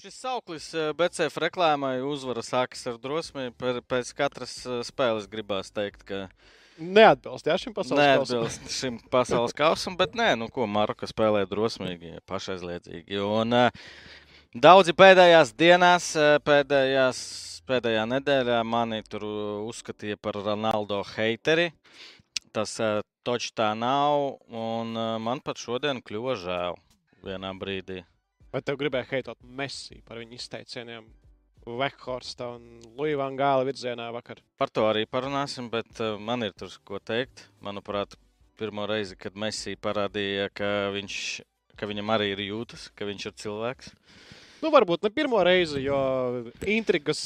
Šis sauklis eh, BCF reklāmai uzvara sākas ar drosmi. Pēc katras eh, spēles gribās teikt, ka neatbilst ja, šim pasaules neatbilst kausam. šim pasaules kausam, bet nē, nu ko Maroka spēlē drosmīgi, pašaizliedzīgi. Un uh, daudzi pēdējās dienās, pēdējās, pēdējā nedēļā mani tur uzskatīja par Ronaldo heiteri. Tas toķis tā nav, un man pat šodien kļuva žēl vienā brīdī. Vai tev gribēja heitot Messi par viņu izteicieniem Vekhorsta un Luīvāna gāla virzienā vakar? Par to arī parunāsim, bet uh, man ir tur ko teikt. Manuprāt, pirmo reizi, kad Messi parādīja, ka, viņš, ka viņam arī ir jūtas, ka viņš ir cilvēks. Nu, varbūt ne pirmo reizi, jo intrigas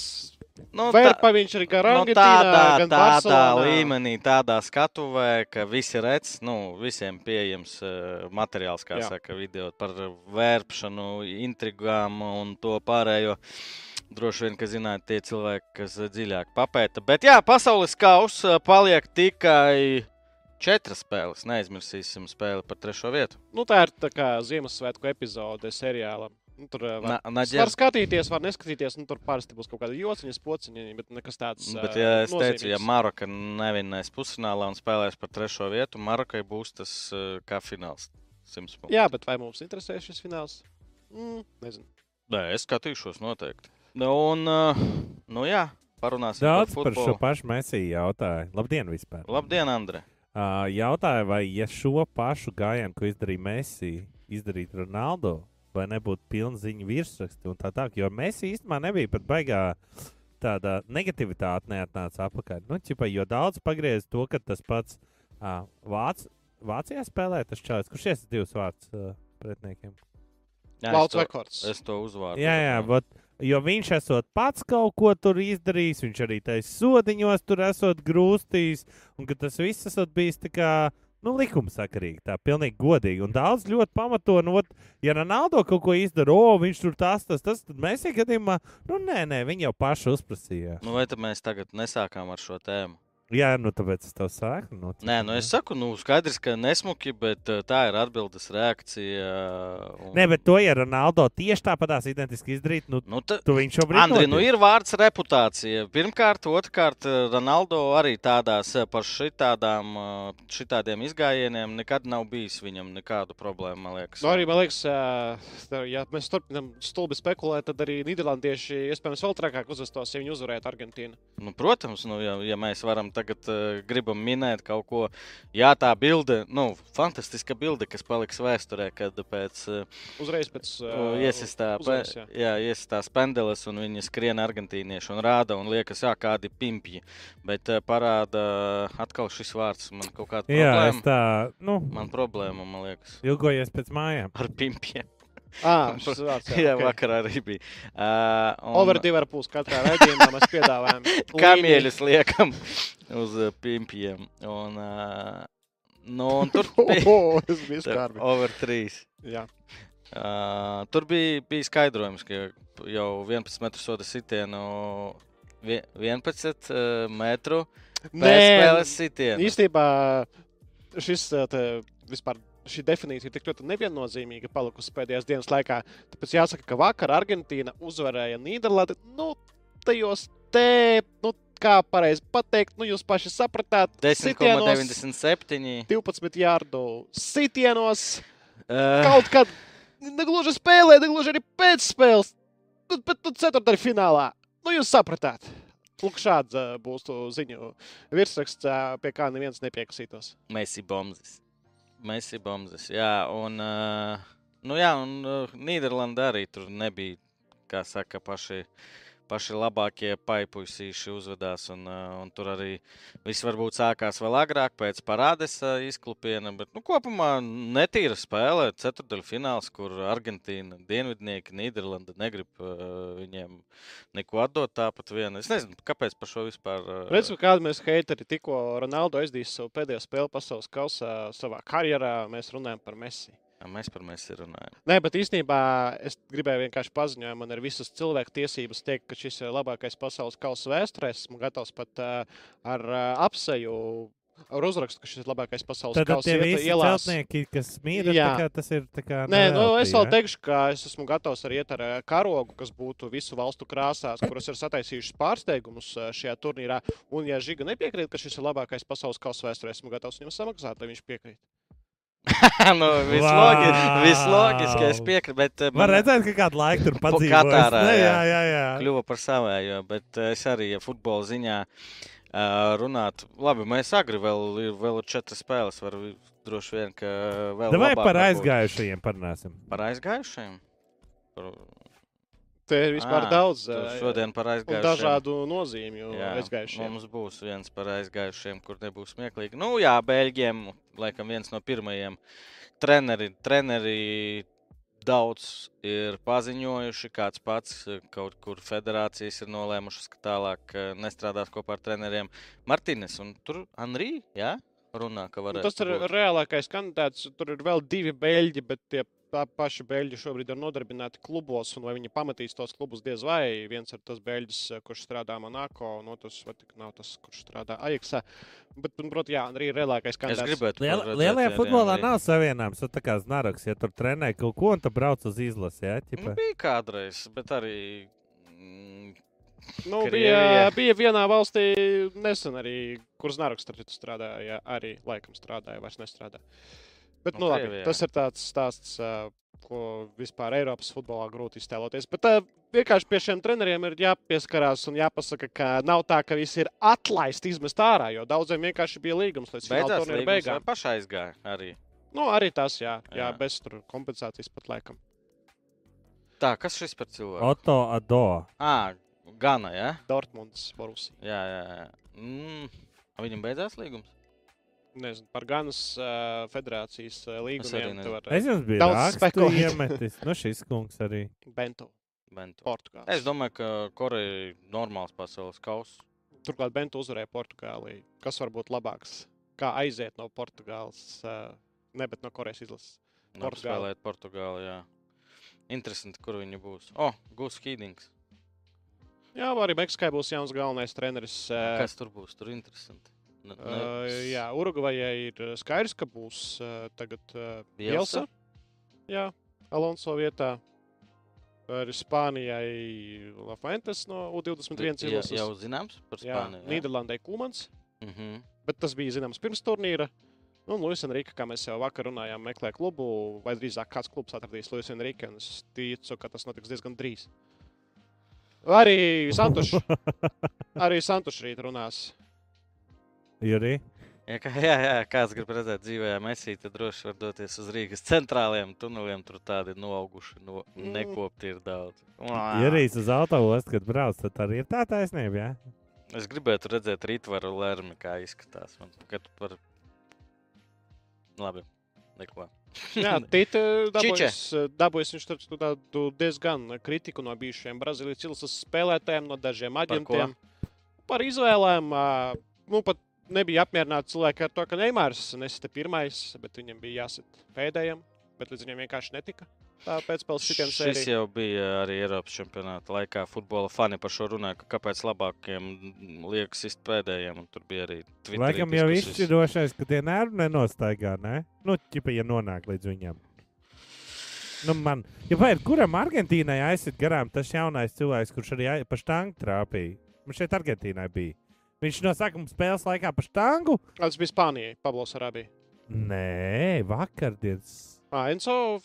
Nu, Vērpa viņš ir gan nu, tādā, gan tādā Barcelonā. līmenī, tādā skatuvē, ka visi redz, nu, visiem pieejams uh, materiāls, kā Jā. saka, video par vērpšanu, intrigām un to pārējo. Droši vien, ka zināt tie cilvēki, kas dziļāk papēta. Bet jā, pasaules kausa paliek tikai četras spēles. Neaizmirsīsim spēli par trešo vietu. Nu, tā ir tā kā Ziemassvētku epizode seriālam. Nu, tur eh, var, Na, var skatīties, var neskatīties. Nu, tur parasti būs kaut kāda jociņa, pociņa, bet nekas tāds. Bet, ja es nozīmīgs. teicu, ja Maroka nevinnēs pusfinālā un spēlēs par trešo vietu, Marokai būs tas uh, kā fināls. Jā, bet vai mums interesē šis fināls? Mm, nezinu. Nē, es skatīšos noteikti. Nu, un, nu jā, parunāsim Daudz par, par šo pašu mēsīju jautāju. Labdien vispār! Labdien, Andre! Uh, jautāju, vai ja šo pašu gājienu, ko izdarīja Mēsī, izdarītu Ronaldo, vai nebūtu pilna ziņa virsraksti un tā tālāk. Jo mēs īstenībā nebija pat baigā tāda negativitāte neatnāca apakaļ. Nu, ķipa, jo daudz pagriez to, ka tas pats uh, Vāc, Vācijā spēlē tas čalis, kurš ies divus vārdus uh, pretiniekiem. Lauts rekords. Es to uzvārdu. Jā, jā, bet, jo viņš esot pats kaut ko tur izdarījis, viņš arī taisa sodiņos tur esot grūstījis, un ka tas viss esot bijis tā kā nu, likumsakarīgi, tā pilnīgi godīgi. Un daudz ļoti pamato, nu, ot, ja Ronaldo kaut ko izdara, o, viņš tur tas, tas, tas, tad mēs gadījumā, nu, nē, nē, viņi jau paši uzprasīja. Nu, vai tad mēs tagad nesākām ar šo tēmu? Jā, nu tāpēc es tev saku. Nu, Nē, nu es saku, nu skaidrs, ka nesmuki, bet uh, tā ir atbildes reakcija. Un... Nē, bet to, ja Ronaldo tieši tāpatās identiski izdarīt, nu, nu ta... tu viņš šobrīd. Andri, nu ir vārds reputācija. Pirmkārt, otrkārt, Ronaldo arī tādās par šitādām, šitādiem izgājieniem nekad nav bijis viņam nekādu problēmu, man liekas. Nu, arī, man liekas, ja mēs turpinām stulbi spekulēt, tad arī Nīderlandieši iespējams vēl trakāk uzvestos, ja viņi uzvarētu Argentīnu. Nu, protams, nu, ja, ja mēs varam tagad uh, gribam minēt kaut ko. Jā, tā bilde, nu, fantastiska bilde, kas paliks vēsturē, kad pēc. Uh, Uzreiz pēc. Uh, iesistā, uzreiz, jā. jā, iesistā spendeles un viņi skrien argentīnieši un rāda un liekas, jā, kādi pimpji. Bet uh, parāda atkal šis vārds man kaut kāda problēma. Jā, tā, nu. Man problēma, man liekas. Ilgojies pēc mājām. Ar pimpiem. Ah, šis vārds. Jā, jā vakarā arī bija. Uh, un... Over divi ar pus katrā raidījumā mēs piedāvājam. Kamieļus liekam uz uh, pimpiem. Un, uh, nu, un tur bija over 3. Jā. Uh, tur bija, bija skaidrojums, ka jau 11 metru soda sitienu, 11 uh, metru spēles sitienu. Īstenībā šis te, vispār šī definīcija tik ļoti neviennozīmīga palikusi pēdējās dienas laikā. Tāpēc jāsaka, ka vakar Argentīna uzvarēja Nīderlandi. Nu, tajos te, nu, kā pareizi pateikt, nu, jūs paši sapratāt, 10,97. 12 jārdu sitienos. Uh. Kaut kad negluži spēlē, negluži arī pēc spēles, bet, bet nu, ceturtajā finālā. Nu, jūs sapratāt. Lūk, šāds uh, būs ziņu virsraksts, uh, pie kā neviens nepiekusītos. Mēs esam bombas. Messi bombas. Jā, un, uh, nu jā, un uh, Nīderlanda arī tur nebija, kā saka, paši, paši labākie paipuisīši uzvedās. Un, un tur arī viss varbūt sākās vēl agrāk, pēc parādes izklupiena. Bet nu, kopumā netīra spēle. Ceturdaļa fināls, kur Argentīna, Dienvidnieki, Nīderlanda negrib uh, viņiem neko atdot. Tāpat viena. Es nezinu, kāpēc par šo vispār. Uh, Redz, kāda mēs heiteri tikko Ronaldo aizdīs savu pēdējo spēli pasaules kausā savā karjerā. Mēs runājam par Messi. Mēs par Mēsiju runājam. Nē, bet īstenībā es gribēju vienkārši paziņot, man ir visas cilvēku tiesības teikt, ka šis ir labākais pasaules kausa vēsturē. Esmu gatavs pat uh, ar uh, apseju ar uzrakstu, ka šis ir labākais pasaules Tad kausa tie iet- visi ielās. celtnieki, kas kā tas ir tā kā. Nē, nu, nevelti, es vēl teikšu, ka es esmu gatavs arī iet ar eh, karogu, kas būtu visu valstu krāsās, kuras ir sataisījušas pārsteigumus eh, šajā turnīrā. Un, ja Žiga nepiekrīt, ka šis ir labākais pasaules kausa vēsturē, esmu gatavs viņam samaksāt, lai viņš piekrīt. nu, vislogi, Vau! vislogiskais piekrīt, bet eh, Var man redzēt, ka kādu laiku tur padzīvojas. Katārā, Ne, jā. jā, jā, kļuva par savējo, bet eh, es arī ja futbola ziņā uh, runāt. Labi, mēs agri vēl ir vēl četras spēles, var droši vien, ka vēl Vai par aizgājušajiem parunāsim? Par aizgājušajiem? Par, Te ir vispār Ā, daudz šodien par un aizgājušajiem. dažādu nozīmju Jā, aizgājušiem. Mums būs viens par aizgājušiem, kur nebūs smieklīgi. Nu, jā, Beļģiem, laikam, viens no pirmajiem treneri, treneri daudz ir paziņojuši. Kāds pats eh, kaut kur federācijas ir nolēmušas, ka tālāk eh, nestrādās kopā ar treneriem. Martīnes un tur Anrī, jā, runā, Nu, tas ir būt. reālākais kandidāts. Tur ir vēl divi beļģi, bet tie pa- paši beļģi šobrīd ir nodarbināti klubos. Un vai viņi pamatīs tos klubus, diez vai. Viens ir tas beļģis, eh, kurš strādā Monako, un otrs nav tas, kurš strādā Ajaxā. Bet, nu, protams, jā, arī ir reālākais Es kandidāts. gribētu Liel, redzēt lielajā arī futbolā Henrī. nav savienojums. Tā kā Znaroks, ja tur trenē kaut ko, un tad brauc uz izlasi. Jā, Nu, ķipa. bija kādreiz, bet arī. Mm, Nu, bija, Krievija. bija vienā valstī nesen arī, kur Znaroks strādāja. Arī laikam strādāja, vairs nestrādā. Bet, Nu, nu, labi, tas ir tāds stāsts, ko vispār Eiropas futbolā grūti iztēloties. Bet ā, vienkārši pie šiem treneriem ir jāpieskarās un jāpasaka, ka nav tā, ka visi ir atlaisti, izmest ārā, jo daudziem vienkārši bija līgums līdz fināla beigām. pašā aizgāja arī. Nu, arī tas, jā, jā, Jā. bez tur kompensācijas pat laikam. Tā, kas šis par cilvēku? Oto Ado. Ā, Gana, jā? Dortmunds, Borusija. Jā, jā, jā. Mm. a Viņam beidzās līgums. Nezinu, par Ganas uh, federācijas uh, līgumiem. nezinu. tu vari- Es jums biju Daudz iemetis. Nu, šis kungs arī. Bento, Bentu. Portugāls. Es domāju, ka Koreja ir normāls pasaules kausa. Turklāt Bento uzvarēja Portugālī. Kas var būt labāks? Kā aiziet no Portugāles, uh, ne bet no Korejas izlases. Var Portugāli. spēlēt Portugāli. Jā. Interesanti, kur viņi būs. O, oh, Gus Hīdings. Jā, arī Meksikai būs jauns galvenais treneris. Uh, Kas tur būs? Tur interesanti. Ne, uh, jā, Urugvajai ir uh, skaidrs, ka būs uh, tagad uh, Bielsa? Jā, Alonso vietā. Arī Spānijai Lafuentes no U21 Jā, izlases. jau zināms par Jā, Spāniju. jā? Nīderlandē Kumans. Mhm. bet tas bija zināms pirms turnīra. Nu, Luis Enrique, kā mēs jau vakar runājām, meklē klubu, vai drīzāk kāds klubs atradīs Luis Enrique. un Es ticu, ka tas notiks diezgan drīz. Arī Santušs. arī Santušs rīt runās. Jurī. Jā, kā, jā, jā, kāds grib redzēt dzīvē, Mēsī, tad droši var doties uz Rīgas centrālajiem tuneliem. Tur tādi noauguši, no, Mm. nekopti ir daudz. Jurīs uz autoostu, kad brauc, tad arī ir tā taisnība. Jā? Es gribētu redzēt rītvaru lērmi, kā izskatās. Man, kad par... Labi, neko. Jā, Tita Čiče. dabūjis, dabūjis viņš tādu diezgan kritiku no bijušajiem Brazīlijas spēlētājiem, no dažiem ko? aģentiem. Par izvēlēm. ā, Nu, pat nebija apmierināti cilvēki ar to, ka Neimārs nesita pirmais, bet viņam bija jāsit pēdējiem. Bet līdz viņam vienkārši netika. Tā pēcspēles sitiens Šis sērija. jau bija arī Eiropas čempionāta laikā. Futbola fani par šo runāja, ka kāpēc labākiem liekas izt pēdējiem. un Tur bija arī Twitterī Laikam jau izšķirošais, ka tie nervi nenostaigā, ne? Nu, ķipa, ja nonāk līdz viņam. Nu, man, ja vajag, kuram Argentīnai aiziet garām tas jaunais cilvēks, kurš arī pa štangu trāpīja? Man šeit Argentīnai bija. Viņš no sākuma spēles laikā pa štangu? Tas bija Spānijai, Pablo Sarabija. Nē, vakardienas. Ah, Enzo,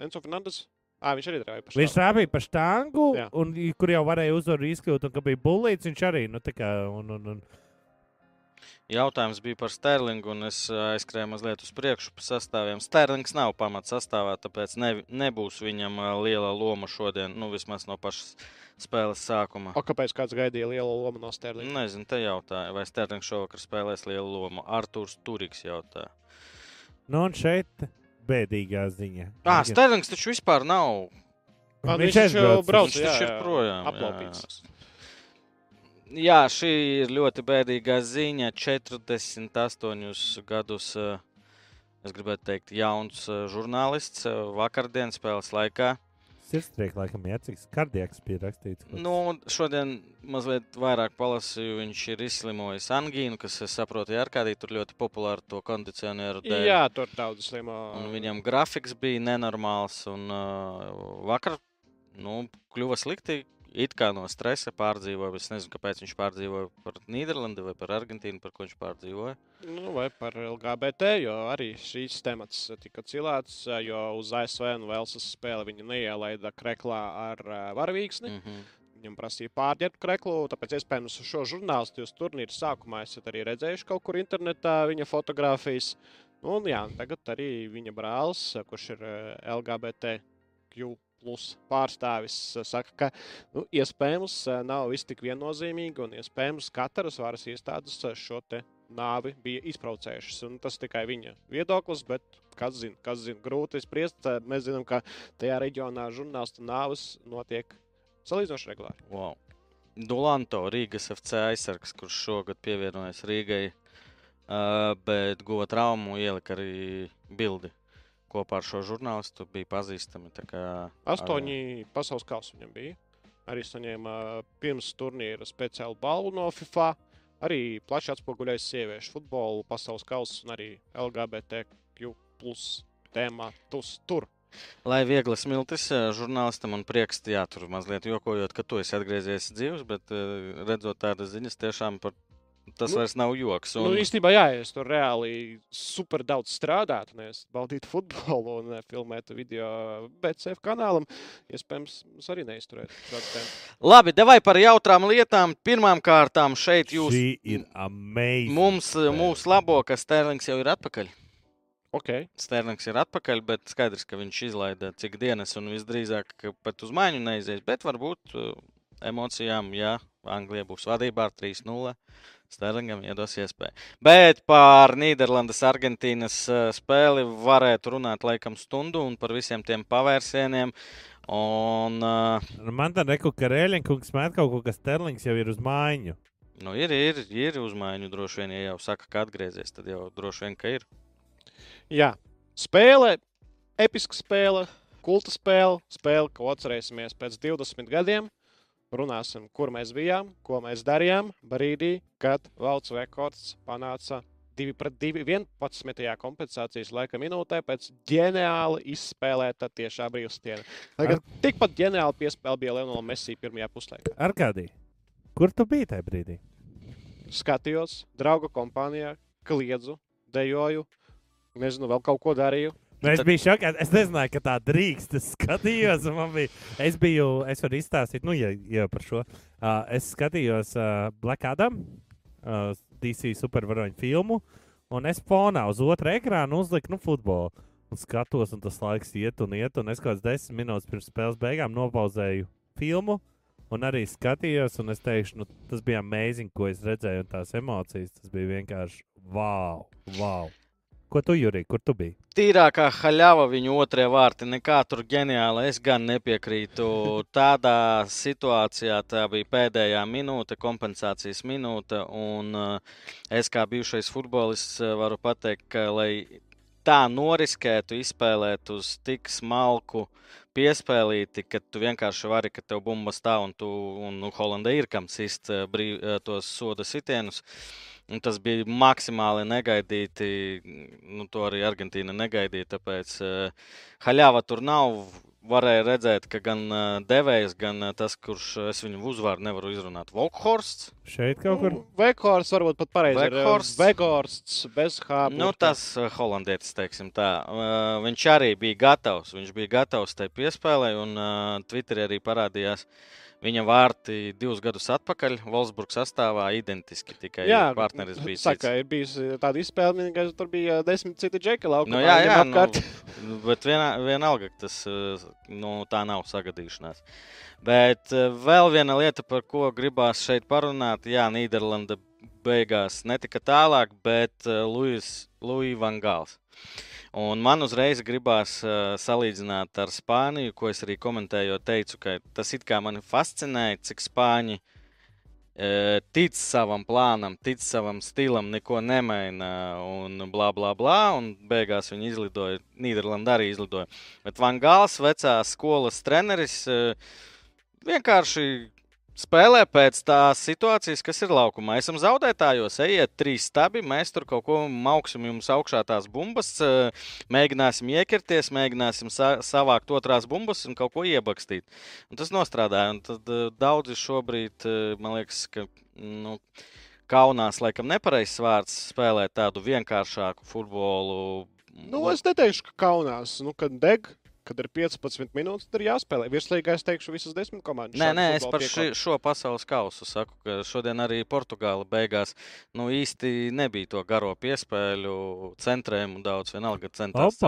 Enzo Fernandes. Ah, viņš arī darīja pašu. Viņš trāpīja pa štangu, Jā. un, kur jau varēja uzvaru izkļūt, un ka bija bulīts, viņš arī. Nu, tā kā, un, un, un, Jautājums bija par Sterlingu, un es ā, aizskrēju mazliet uz priekšu par sastāviem. Sterlings nav pamats sastāvā, tāpēc ne, nebūs viņam ā, liela loma šodien, nu vismaz no pašas spēles sākuma. O, kāpēc kāds gaidīja lielu lomu no Sterlinga? Nezinu, te jautāja, vai Sterlings šovakar spēlēs lielu lomu. Arthurs Turīgs jautāja. nu, un šeit bēdīgā ziņa. Ah, Sterlings taču vispār nav. Ah, Viņš viņš jau brauc, Viņš jā, taču ir jā, projām. jā. Aplaupīts. Jā, šī ir ļoti bēdīga ziņa. 48 gadus, eh, es gribētu teikt, jauns eh, žurnālists eh, vakardienas spēles laikā Sirdstrieks, laikam, ir cik kardiaks bija rakstīts. kas. Nu, šodien mazliet vairāk palasīju. Viņš ir izslimojis angīnu, kas, es saprotu, ir ārkārtīgi tur ļoti populāra to kondicionieru dēļ. Jā, tur daudz slimo. Un viņam grafiks bija nenormāls. Un, uh, vakar nu, kļuva slikti. It kā no stresa pārdzīvoja. Es nezinu, kāpēc viņš pārdzīvoja par Nīderlandi vai par Argentīnu, par ko viņš pārdzīvoja. Nu, vai par LGBT, jo arī šīs temats tika cilāts, jo uz ASV un Velsas spēli viņa neielaida kreklā ar uh, varavīksni. Mm -hmm. Viņam prasīja pārģērbt kreklu, tāpēc iespējams šo žurnālistu jūs turnīru sākumā esat arī redzējuši kaut kur internetā viņa fotogrāfijas. Nu, Un, jā, tagad arī viņa brālis, kurš ir eh, LGBTQ plus pārstāvis, eh, saka, ka nu, iespējams eh, nav viss tik viennozīmīgi un iespējams katras varas iestādes eh, šo nāvi bija izbraucējušas. Tas tikai viņa viedoklis, bet kas zina, kas zina, grūti spriest. Mēs zinām, ka tajā reģionā žurnālistu nāves notiek salīdzinoši regulāri. Wow. Dulanto, Rīgas FC aizsargs, kurš šogad pievienojas Rīgai, bet guva traumu, ielika arī bildi. Kopā ar šo žurnālistu bija pazīstami. Astoņi pasaules kausi viņam bija. Arī saņēma pirms turnīra speciālu balvu no FIFA. Arī plaši atspoguļojas sieviešu futbolu, pasaules kausa un arī LGBTQ plus tēmātus tur. Lai viegli smiltis žurnālistam un prieks, jā, tur mazliet jokojot, ka tu esi atgriezies dzīves, bet redzot tādas ziņas, tiešām par, tas Nu, vairs nav joks. Un... Nu, īstenībā, jā, es tur reāli super daudz strādātu, nevis baudītu futbolu un eh, filmētu video BCF kanālam, iespējams, es arī neizturētu. Labi, devai par jautrām lietām. Pirmām kārtām šeit jūs Šī ir amazing. mums, eh, mūsu labo, ka Sterlings jau ir atpakaļ. Ok, Sterlings ir atpakaļ, bet skaidrs, ka viņš izlaida cik dienas un visdrīzāk ka pat uz maiņu neizies. Bet varbūt uh, emocijām, ja Anglija būs vadībā ar 3-0, Sterlingam iedos iespēju. Bet par Nīderlandes, Argentīnas uh, spēli varētu runāt laikam stundu un par visiem tiem pavērsieniem. Un, uh, Man tā reku, ka Rēļņkungs met kaut ko, kas Sterlings jau ir uz mājiņu. nu, ir, ir, ir uzmaiņu droši vien, ja jau saka, ka atgriezies, tad jau droši vien, ka ir. Jā, spēle, episka spēle, kulta spēle, spēle, ko atcerēsimies pēc 20 gadiem. Runāsim, kur mēs bijām, ko mēs darījām brīdī, kad valsts rekords panāca 2 pret 2 11. kompensācijas laika minūtē pēc ģeniāli izspēlēta tiešā brīvstiena. Tagad tikpat ģeniāli piespēle bija Leonolam Messi pirmajā puslaikā. Arkādī, kur tu biji tajā brīdī? Skatījos, draugu kompānijā, kliedzu, dejoju, nezinu, vēl kaut ko darīju. Nu, es biju šokā. Es nezināju, ka tā drīkst. Es skatījos, un man bija. Es biju, es varu izstāstīt, nu, ja, ja par šo. Uh, es skatījos uh, Black Adam, uh, DC supervaroņu filmu, un es fonā uz otru ekrānu uzliku, nu, futbolu. Un skatos, un tas laiks iet un iet, un es kaut kāds desmit minūtes pirms spēles beigām nopauzēju filmu. Un arī skatījos, un es teikšu, nu, tas bija amazing, ko es redzēju, un tās emocijas. Tas bija vienkārši wow, wow. Ko tu, Jurī, kur tu biji? Tīrākā haļāva viņa otrie vārti, nekā tur ģeniāli. Es gan nepiekrītu. Tādā situācijā tā bija pēdējā minūte, kompensācijas minūte. Un uh, es kā bijušais futbolists uh, varu pateikt, ka lai tā noriskētu izspēlēt uz tik smalku piespēlīti, ka tu vienkārši vari, ka tev bumba stāv un, tu, un nu, Holandē ir kam sist uh, brīv, uh, tos soda sitienus. Un tas bija maksimāli negaidīti. Nu, to arī Argentīna negaidīja. Tāpēc uh, haļāva tur nav. Varēja redzēt, ka gan uh, devējs, gan uh, tas, kurš uh, es viņu uzvārdu nevaru izrunāt, Volkhorsts. Šeit kaut kur. Vekhorsts varbūt pat pareizi. ir, Weghorsts. Vekhorsts bez H. Nu, tas uh, holandietis, teiksim tā. Uh, viņš arī bija gatavs. Viņš bija gatavs tai piespēlē, un uh, Twitterī arī parādījās viņa vārti divus gadus atpakaļ. Wolfsburgas sastāvā identiski tikai Jā, partneris bija. Saka, ir bijusi tāda izspēle, ka tur bija desmit citi džeki laukumā. Nu, jā, jā apkārt. nu, bet vienā, vienalga, ka tas uh, nu, tā nav sagadīšanās. Bet uh, vēl viena lieta, par ko gribās šeit parunāt, jā, Nīderlanda beigās netika tālāk, bet uh, Luis Van Gals. Un man uzreiz gribās uh, salīdzināt ar Spāniju, ko es arī komentēju, teicu, ka tas it kā mani fascinēja, cik Spāņi e, tic savam plānam, tic savam stilam, neko nemaina un bla bla bla. Un beigās viņi izlidoja, Nīderlandē arī izlidoja. Bet Van Gāls, vecās skolas treneris, e, vienkārši spēlē pēc tās situācijas, kas ir laukumā. Esam zaudētājos, ejiet trīs stabi, mēs tur kaut ko mauksim jums augšā tās bumbas, mēģināsim ieķerties, mēģināsim sa savākt otrās bumbas un kaut ko iebakstīt. Un tas nostrādāja. Un tad daudzi šobrīd, man liekas, ka. Nu, Kaunās, laikam, nepareizs vārds spēlēt tādu vienkāršāku futbolu. Nu, es neteikšu, ka kaunās. Nu, kad deg, kad ir 15 minūtes, tad ir jāspēlē. Virslīgā es teikšu, visas desmit komandas. Nē, nē, es par ši, šo pasaules kausu saku, ka šodien arī Portugāla beigās nu, īsti nebija to garo piespēļu, centrējumu daudz, vienalga centās.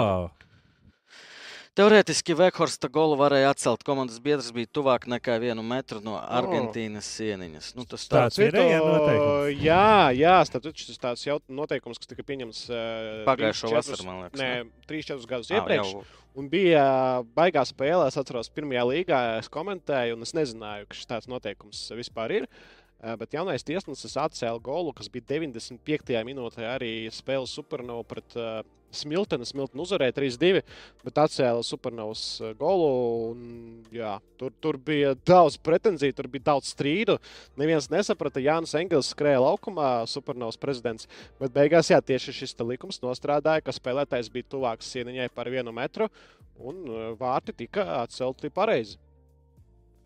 Teorētiski Vekhorsta golu varēja atcelt. Komandas biedrs bija tuvāk nekā vienu metru no Argentīnas oh. sieniņas. Nu, tas tāds ir noteikums. Jā, jā tas ir tāds noteikums, kas tika pieņemts uh, pagājušo vasaru, man liekas. Nē, 3-4 gadus iepriekš. Jau. Un bija baigā spēlē, es atceros, pirmajā līgā es komentēju, un es nezināju, ka šis tāds noteikums vispār ir. Bet jaunais tiesnesis atcēla golu, kas bija 95. minūtē arī spēles supernovu pret uh, Smiltena. Smiltena uzvarēja 3-2, bet atcēla supernovas golu. Un, jā, tur, tur bija daudz pretenziju, tur bija daudz strīdu. Neviens nesaprata, Jānis Engels skrēja laukumā, supernovas prezidents. Bet beigās jā, tieši šis likums nostrādāja, ka spēlētājs bija tuvāks sieniņai par vienu metru, un vārti tika atcelti pareizi.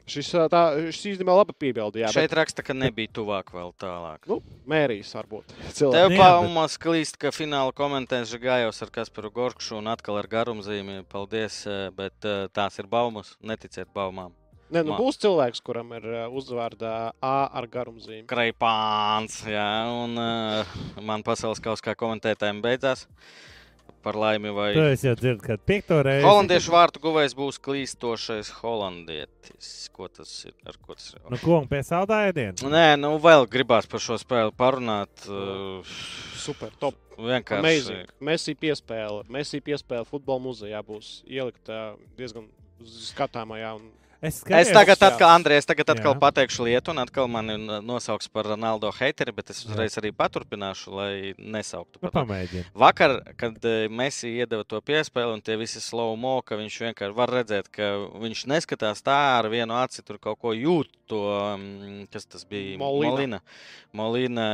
Šis, tā, šis īstenībā labi piebildīja. Šeit bet... raksta, ka nebija tuvāk vēl tālāk. Nu, mērījis varbūt. Cilvēki. Tev paumās klīst, ka fināla komentēs Žagājos ar Kasparu Gorkšu un atkal ar garumzīmi. Paldies, bet tās ir baumas. Neticiet baumām. Nē, nu, būs cilvēks, kuram ir uzvārdā A ar garumzīmi. Kreipāns, jā, un uh, man pasaules kauskā komentētājiem beidzās. Uh, par laimi. Vai... To es jau dzirdu, kad piekto reizi. Holandiešu vārtu guvējs būs klīstošais holandietis. Ko tas ir? Ar ko tas ir? Nu, ko un pēc saldājiem? Nē, nu vēl gribās par šo spēli parunāt. Uh, Super, top. Vienkārši. Mēsī piespēle. Mēsī piespēle futbola muzejā būs ieliktā diezgan skatāmajā un Es, es tagad, atkal, Andrej, es tagad atkal jā. pateikšu lietu, un atkal mani nosauks par Ronaldo hateri, bet es uzreiz arī paturpināšu, lai nesauktu par to. Nu, Vakar, kad eh, Messi iedeva to piespēli, un tie visi slow mo, ka viņš vienkārši var redzēt, ka viņš neskatās tā ar vienu aci, tur kaut ko jūt, to, kas tas bija, Molina. Molina. Molina,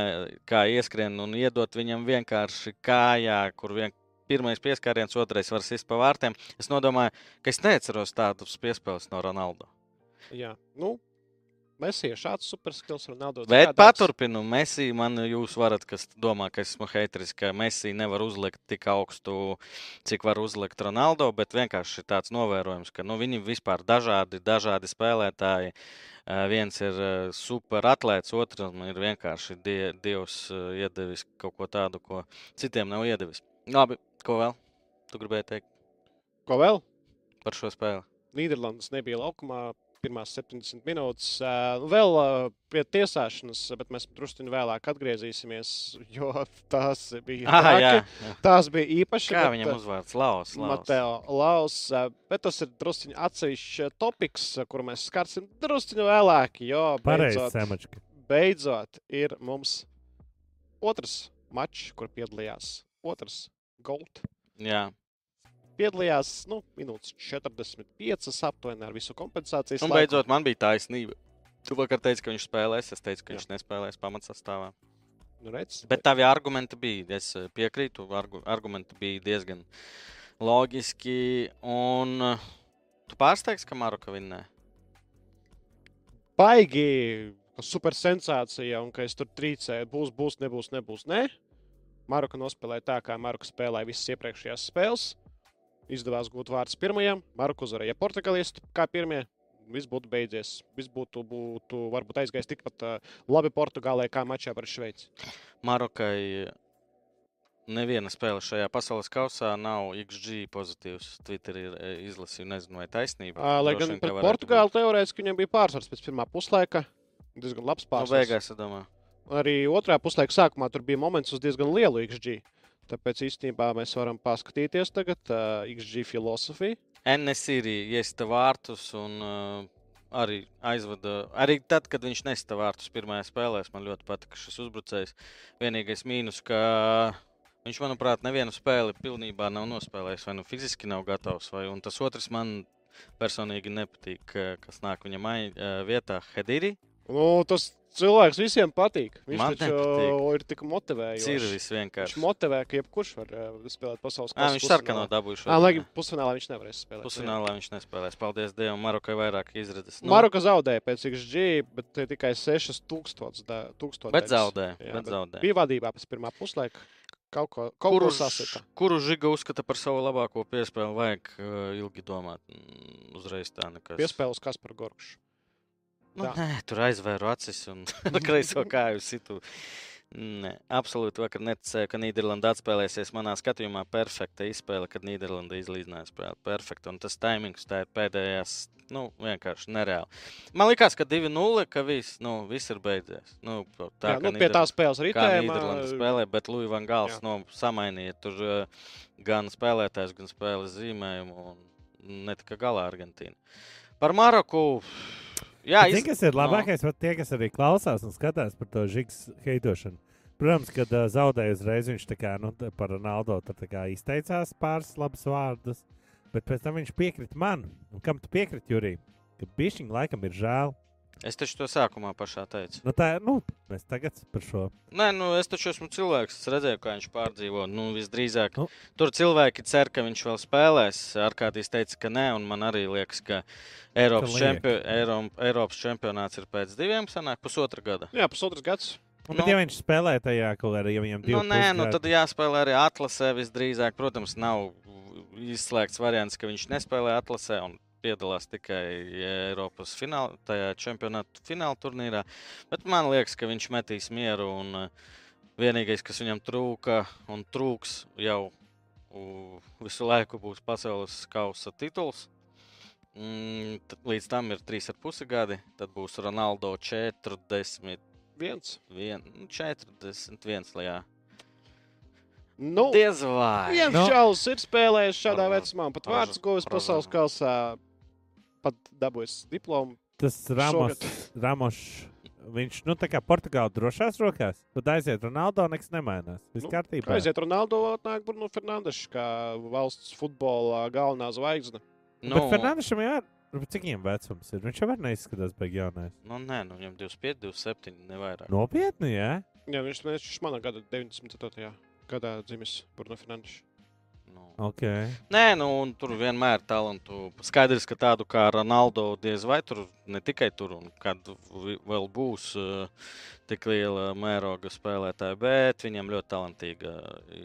kā ieskrien un iedot viņam vienkārši kājā, kur vienkārši pirmais pieskāriens, otrais var sist pa vārtiem. Es domāju, ka es neatceros tādus piespēles no Ronaldo. Jā, nu, Mēsija šāds superskills, Ronaldo. Bet paturpinu, Mēsī, man jūs varat, kas domā, ka esmu heiteris, ka Mēsī nevar uzlikt tik augstu, cik var uzlikt Ronaldo, bet vienkārši tāds novērojums, ka nu, viņi vispār dažādi, dažādi spēlētāji. Viens ir super atlēts, otrs ir vienkārši die, Dievs iedevis kaut ko tādu, ko citiem nav iedevis. Labi, Ko vēl? Tu gribēji teikt? Ko vēl? Par šo spēli. Nīderlandes nebija laukumā. Pirmās 70 minūtes. Uh, vēl uh, pie tiesāšanas, bet mēs drusku vēlāk atgriezīsimies, jo tās bija, ah, jā, jā. tās bija īpašas. Kā bet, viņam uzvārds Laus? Laus. Mateo Laus. Bet tas ir drusku atsevišķs topiks, kuru mēs skarsim drusku vēlāk. Jo beidzot, beidzot ir mums otrs mačs, kur piedalījās otrs Gold. Jā. Piedalījās nu, minūtes 45 aptuveni ar visu kompensācijas. Un beidzot, man bija taisnība. Tu vakar teici, ka viņš spēlēs, es teicu, ka Jā. viņš nespēlēs pamatsastāvā. Nu, redz, bet tavi argumenti bija, es eh, piekrītu, argu, argumenti bija diezgan loģiski. Un uh, tu pārsteigsi, ka Maroka vinnē? Baigi super sensācija, un ka es tur trīcēju, būs, būs, nebūs, nebūs. Ne? Maroka nospēlēja tā, kā Maroka spēlēja visas iepriekšējās spēles. Izdevās gūt vārdus pirmajam, Maroka uzvarēja portugālistu kā pirmie. Viss būtu beidzies. Viss būtu, būtu varbūt aizgājis tikpat labi Portugālē, kā mačā pret Šveici. Marokai neviena spēle šajā pasaules kausā nav XG pozitīvs. Twitterī izlasīju, nezinu, vai taisnība. Uh, lai gan pret Portugāli teorētiski viņam bija pārsvars pēc pirmā puslaika. Diezgan labs pārsvars. Nu, beigās, es domāju arī otrā puslaika sākumā tur bija moments uz diezgan lielu XG. Tāpēc īstenībā mēs varam paskatīties tagad uh, XG filozofiju. Enesīri iesta vārtus un uh, arī aizvada. Arī tad, kad viņš nesta vārtus pirmajā spēlē, man ļoti patika šis uzbrucējs. Vienīgais mīnus, ka viņš, manuprāt, nevienu spēli pilnībā nav nospēlējis, vai nu fiziski nav gatavs, vai tas otrs man personīgi nepatīk, kas nāk viņam vietā Hediri. Nu, tas cilvēks visiem patīk. Viņš Man taču nepatīk. ir tik motivējošs. Ir viss Viņš vienkārši. motivē, ka jebkurš var uh, spēlēt pasaules Jā, kausa viņš sarkano dabūjuši. Jā, lai pusfinālā viņš nevarēs spēlēt. Pusfinālā viņš nespēlēs. Paldies Dievam, Marokai vairāk izredzes. Nu, Maroka zaudēja pēc XG, bet tikai 6000. da- tūkstošais. Bet zaudē, Jā, bet bet zaudē. Bija vadībā pēc pirmā puslaika. Kaut ko, kaut Kuru, ko kuru žiga uzskata par savu labāko piespēli, vajag uh, ilgi domāt. Mm, Uzreiz tā nekas. Piespēles Kaspar Gorkšs. Nu, tā. nē, tur aizvēru acis un kreiso kāju situ. Nē, absolūti vakar neticēju, ka Nīderlanda atspēlēsies. Manā skatījumā perfekta izspēle, kad Nīderlanda izlīdzināja spēli. Perfekta. Un tas timings, tā ir pēdējās, nu, vienkārši nereāli. Man liekas, ka 2-0, ka viss, nu, viss ir beidzies. Nu, Tā, jā, nu, pie tās spēles arī tēmā. Nīderlanda spēlē, bet Lūija Van Gals nu, samainīja tur uh, gan spēlētājs, gan spēles zīmējumu un netika galā Argentīna. Par Maroku. Jā, Zini, kas ir labākais? No. Tie, kas arī klausās un skatās par to žigs heitošanu. Protams, kad uh, zaudēja uzreiz, viņš tā kā, nu, par Ronaldo kā izteicās pāris labus vārdus, bet pēc tam viņš piekrita man. Un kam tu piekriti, Jurī? Ka bišķiņ laikam ir žēl. Es taču to sākumā pašā teicu. Nu, tā, nu, mēs tagad par šo. Nē, nu, es taču esmu cilvēks. Es redzēju, kā viņš pārdzīvo. Nu, visdrīzāk, Nu. tur cilvēki cer, ka viņš vēl spēlēs. Arkādijs teica, ka nē, un man arī liekas, ka Eiropas, liek. čempio, Eiro, Eiropas čempionāts ir pēc diviem, sanāk, pusotra gada. Jā, pusotrs gads. Nu, bet, ja viņš spēlē tajā kaut kādā, divi Nu, nē, nu, tad jāspēlē arī atlasē visdrīzāk. Protams, nav izslēgts variants, ka viņš nespēlē atlasē un piedalās tikai Eiropas fināla, tajā čempionāta fināla turnīrā. Bet man liekas, ka viņš metīs mieru. Un, uh, vienīgais, kas viņam trūka un trūks jau visu laiku, būs pasaules kausa tituls. Mm, tad līdz tam ir 3,5 gadi. Tad būs Ronaldo 41, Viens. nu, 41. lai Jā. Nu, Diez vai. viens Nu. čalis ir spēlējis šādā vecumā, pat vārds guvis pasaules kausā. Pat dabūjis diplomu. Tas Ramos. Ramos, viņš, nu, tā kā Portugāla drošās rokās, tad aiziet Ronaldo, nekas nemainās. Viss Nu, kārtībā. Aiziet Ronaldo, atnāk Bruno Fernandes, kā valsts futbola galvenā zvaigzne. Nu, bet Fernandešam jā, bet cik viņam vecums ir? Viņš jau var neizskatās beig jaunais. Nu, nē, nu, viņam 25, 27, nevairāk. Nopietni, jā? Jā, viņš viņš manā gada 94. gadā dzimis Bruno Fernandes. Nu. Ok. Nē, nu, un tur vienmēr ir talantu. Skaidrs, ka tādu kā Ronaldo diez vai tur ne tikai tur, un kad vēl būs uh, tik liela mēroga spēlētāja, bet viņam ļoti talantīga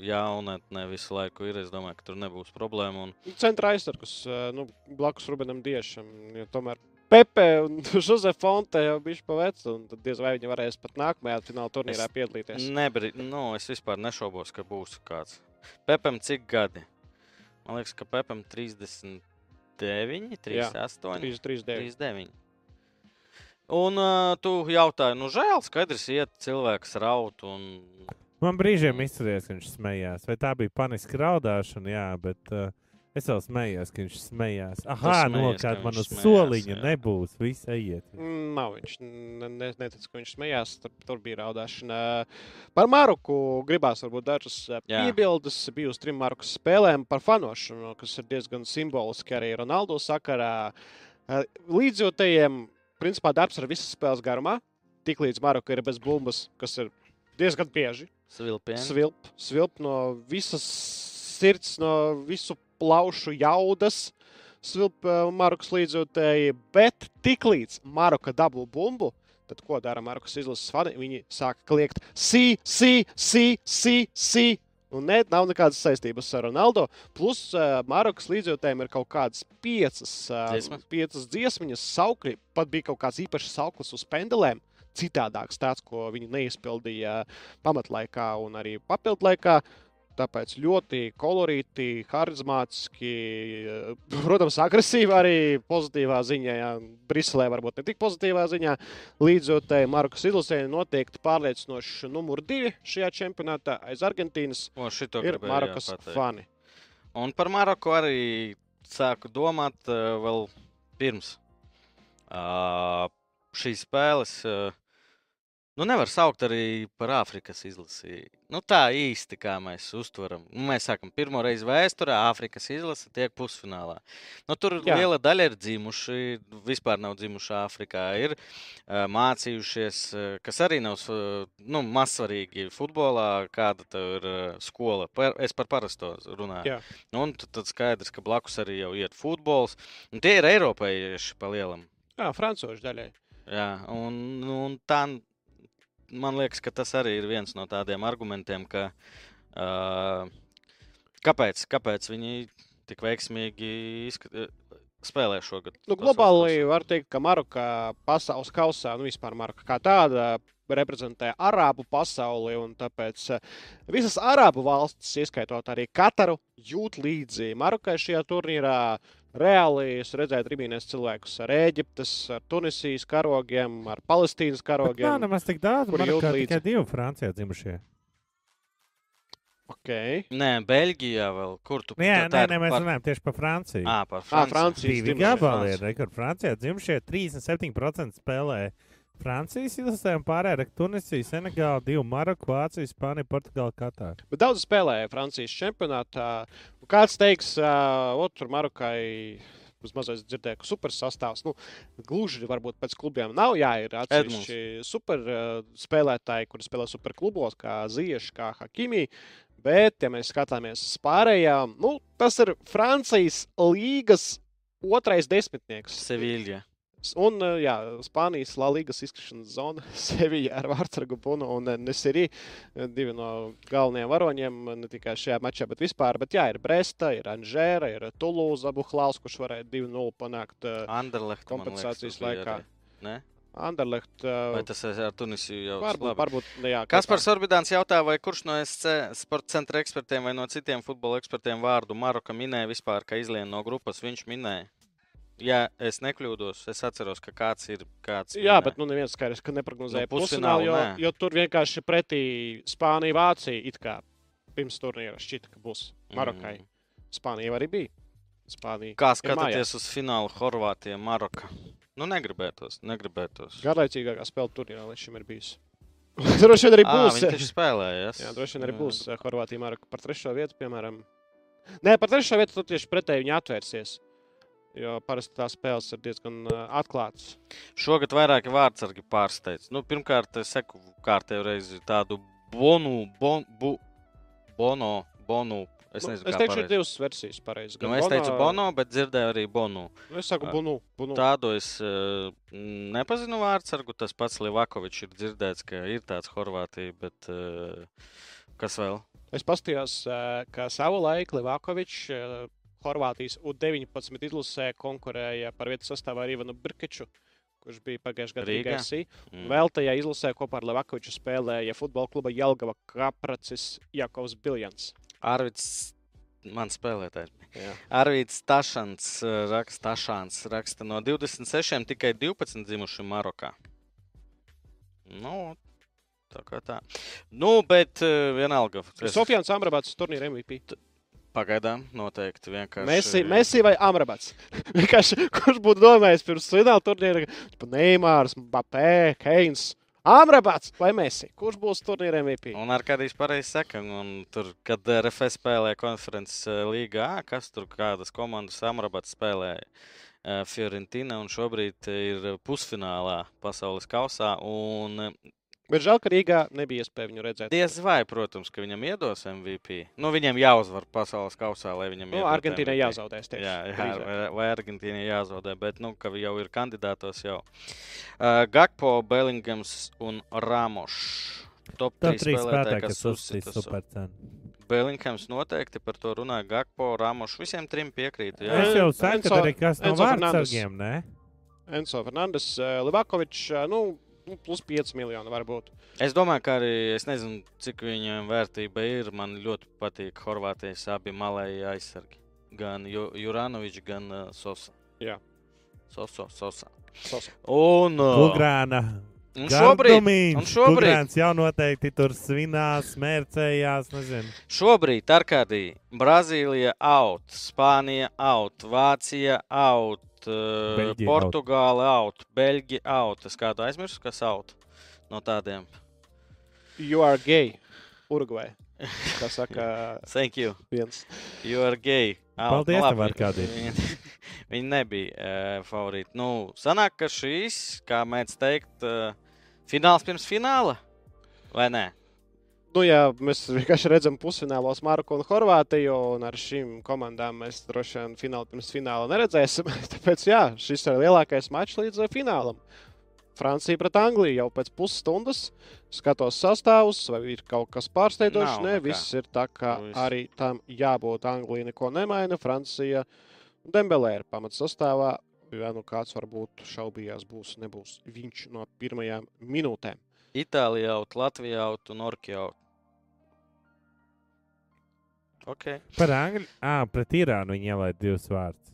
jaunatne visu laiku ir. Es domāju, ka tur nebūs problēma. Un, Centra aizsargus eh, nu, blakus Rubenam Diešam. Jo tomēr Pepe un Jose Fonte jau bija pavecs, un tad diez vai viņi varēs pat nākamajā fināla turnīrā Es piedalīties. nebri, nu, es vispār nešaubos, ka būs kāds. Pepam cik gadi? Man liekas, ka Pepam 39, 38. 3, 3, 9. 39. Un uh, tu jautāji, nu, žēl, skaidrs, iet cilvēks raut. Un... Man brīžiem izturējās, ka viņš smējās. Vai tā bija paniska raudāšana? Jā, bet uh, es vēl smējos, ka viņš smējās. Ah, smējies, no ka kāda viņš man uz soliņa jā. nebūs. Viss ejiet. Nav viņš. Ne, ne, neticu, ka viņš smējās. Tur, tur bija raudāšana. Par Maroku gribās varbūt dažas eh, piebildes. Bija uz trim Marokas spēlēm par fanošanu, kas ir diezgan simboliski arī Ronaldo sakarā. Eh, Līdzjūtējiem, principā, darbs ir visas spēles garumā. Tiklīdz Maroka ir bez bumbas, kas ir diezgan bieži. Svilpieni. Svilp, svilp no visas sirds, no visu plaušu jaudas. Svilp uh, Marokas līdzjūtēji, bet tiklīdz Maroka dabū bumbu, tad ko dara Marokas izlases fani? Viņi sāk kliegt, si, si, si, si, si. Un ne, nav nekādas saistības ar Ronaldo. Plus uh, Marokas līdzjūtējiem ir kaut kādas piecas, uh, Dziesmas? piecas dziesmiņas, saukļi. Pat bija kaut kāds īpašs sauklis uz pendelēm. Citādāks tāds, ko viņi neizpildīja pamatlaikā un arī papildlaikā. Tāpēc ļoti kolorīti, harizmātiski, eh, protams, agresīvi arī pozitīvā ziņā. Jā. Briselē varbūt ne tik pozitīvā ziņā. Līdzjūtēji Markus Ilsēna noteikti pārliecinošs numur divi šajā čempionātā aiz Argentīnas O, ir Marokas fani. Un par Maroku arī sāku domāt uh, vēl pirms. Uh, šīs spēles, uh, nu, nevar saukt arī par Āfrikas izlasi. Nu, tā īsti kā mēs uztveram. Nu, mēs sakām, pirmo reizi vēsturē Āfrikas izlase tiek pusfinālā. Nu, tur Jā. liela daļa ir dzimuši, vispār nav dzimuši Āfrikā. Ir mācījušies, kas arī nav nu, mazsvarīgi futbolā, kāda ir skola. Es par parasto runāju. Jā. Nu, un tad, skaidrs, ka blakus arī jau iet futbols. Un tie ir Eiropieši pa lielam. Jā, frančūžu daļai. Jā, un, un tā, man liekas, ka tas arī ir viens no tādiem argumentiem, ka, uh, kāpēc, kāpēc viņi tik veiksmīgi izskat, spēlē šogad. Nu, globāli var teikt, ka Maroka pasaules kausā, nu vispār Maroka kā tāda, reprezentē arābu pasauli. un Tāpēc visas arābu valstis, ieskaitot arī Kataru, jūt līdzi Marokai šajā turnīrā. Reāli es redzēju tribīnēs cilvēkus ar Eģiptes, ar Tunisijas karogiem, ar Palestīnas Bet Nav karogiem. nemaz tik daudz. kur Man kā līdzi. tikai divi Francijā dzimušie. Okay. Nē, Beļģijā vēl. Kur tu Nu Jā, tā nē, nē, mēs par- runājam tieši par Franciju. Ā, par Ā, Franciju. Francijas Divi dzimušie. gabali ir, kur Francijā dzimšie 37% spēlē. Francijas izlasē un pārējā ir Tunisija, Senegāla, divi Maroku, Vācija, Spānija, Portugāla, Katāra. Bet daudz spēlēja Francijas čempionātā. Kāds teiks, uh, otru Marokai. Mazliet dzirdēju, ka super sastāvs. Nu, gluži varbūt pēc klubiem nav. Jā, ir atsevišķi super uh, spēlētāji, kuri spēlē super klubos, kā Zieša, kā Hakimi. Bet, ja mēs skatāmies uz pārējām, nu, tas ir Francijas līgas otrais desmitnieks. Seviļa. Un uh, jā, Spānijas La Ligas izkrišanas zona Sevilla ar Vārtsargu Bunu un eh, Nesirī. eh, Divi no galvenajiem varoņiem, ne tikai šajā mačā, bet vispār. Bet jā, ir Bresta, ir Anžēra, ir Tulūza, Buhlāls, kurš varēja 2-0 panākt Anderlecht. kompensācijas liekas, laikā. Ne? Anderlecht. Vai tas ir ar Tunisiju jau varbūt, varbūt, jā, Kas kopā. par Sorbidāns jautā, vai kurš no SC sporta centra ekspertiem vai no citiem futbola ekspertiem vārdu Maroka minēja vispār, ka izlien no grupas viņš minēja? Ja es nekļūdos, es atceros, ka kāds ir. Kāds Jā, minēja. bet nu neviens skaidrs, ka neprognozēja Nu, pusfinālu, jo, nē. jo tur vienkārši pretī Spānija, Vācija it kā pirms turnīra šķita, ka būs Marokai. Mm. Spānija arī bija. Spānija. Kā skatāties uz finālu Horvātija, Maroka? Nu, negribētos, negribētos. Garlaicīgākā spēle turnīrā līdz šim ir bijusi. droši vien arī būs. Viņi taču spēlējas. Jā, droši vien arī būs eh, Horvātija Maroka par trešo vietu, piemēram. Nē, par trešo vietu tur tieši pretēji viņi atvērsies. Jo parasti tās spēles ir diezgan uh, atklātas. Šogad vairāki vārdsargi pārsteidz. Nu, pirmkārt, es seku kārtējo reizi tādu bonu, bon, bu, bono, bonu. Es Nu, nezinu, es kā teikšu, ir divas versijas. Pareizi. Nu, es teicu bono, bet dzirdēju arī bonu. Nu, es saku, bunu. bunu. Tādu es uh, nepazinu vārdsargu. Tas pats Livakovičs ir dzirdēts, ka ir tāds Horvātija, bet uh, kas vēl? Es paskatījos, ka savu laiku Livakovičs Horvātijas U-19 izlasē konkurēja par vietu sastāvā ar Ivanu Birkeču, kurš bija pagājušajā gadā Rīgā? Rīgā. Mm. Vēl tajā izlasē kopā ar Levakoviču spēlēja futbola kluba Jelgava Kapracis Jakovs Biljans. Arvids, man spēlētājs. Arvīts Tašants uh, raksta, Tašāns raksta no 26 tikai 12 dzimuši Marokā. Nu, tā kā tā. Nu, bet uh, vienalga. Sofijans Amrabats turnīra MVP. Pagaidām, noteikti vienkārši. Messi, Messi vai Amrabats? Kurš būtu domājis pirms fināla turnīra? Neimārs, Mbappé, Keins. Amrabats vai Messi? Kurš būs turnīra MVP? Un ar kādīs pareizi saka, un tur, kad RFS spēlēja konferences eh, līgā, kas tur kādas komandas Amrabats spēlēja eh, Fiorentina un šobrīd ir pusfinālā pasaules kausā. Un eh, Bet žēl, ka Rīgā nebija iespēja viņu redzēt. diez vai, protams, ka viņam iedos MVP. Nu, viņam jāuzvar pasaules kausā, lai viņam Nu, Argentīnai jāzaudēs. Tieši, Jā, jā vai, vai Argentīnai jāzaudē, bet nu, ka jau ir kandidātos jau. Uh, Gakpo, Bellingams un Rāmošs. Top Tā 3 trīs spēlētāji, kas uzsita. supercenu. Bellingams noteikti par to runā. Gakpo, Rāmošs, visiem trim piekrītu. Jā. Es jau Enzo- saku, ka arī kas no vārdsargiem, ne? Enzo Fernandes, eh, Livakovičs, eh, nu, nu, plus 5 miljoni varbūt. Es domāju, ka arī es nezinu, cik viņiem vērtība ir. Man ļoti patīk Horvātijas abi malēji aizsargi. Gan Ju- Juranovičs, gan uh, Sosa. Jā. Soso, Sosa. Sosa. Un, uh, Kugrāna. un šobrīd, Gardumiņš. un šobrīd- Kugrāns jau noteikti tur svinās, mērcējās, nezinu. Šobrīd Arkādija, Brazīlija out, Spānija out, Vācija out, uh. Portugāla out, Beļģija out. Es kādu aizmirsu, kas out no tādiem. You are gay. Urugvai. Kā saka Thank you. viens. You are gay. Out. Paldies, Nu, tev, labi, Arkādij. Viņi, viņi nebija uh, favorīti. Nu, sanāk, ka šīs, kā mēdz teikt, uh, fināls pirms fināla. Vai ne? Nu, jā, mēs vienkārši redzam pusfinālos Marku un Horvātiju, un ar šīm komandām mēs droši vien finālu pirms fināla neredzēsim. Tāpēc, jā, šis ir lielākais mačs līdz eh, finālam. Francija pret Angliju jau pēc pusstundas skatos sastāvus, vai ir kaut kas pārsteidzošs. Nē, viss ir tā, kā Nu, arī tam jābūt. Anglija neko nemaina, Francija Dembelē ir pamats sastāvā. Ja nu kāds varbūt šaubījās, būs, nebūs viņš no pirmajām minūtēm. Itālijā out, Latvijā out un Orkijā out. Okay. Par Angļu. Ah, pret Irānu viņi ielaida divus vārdus.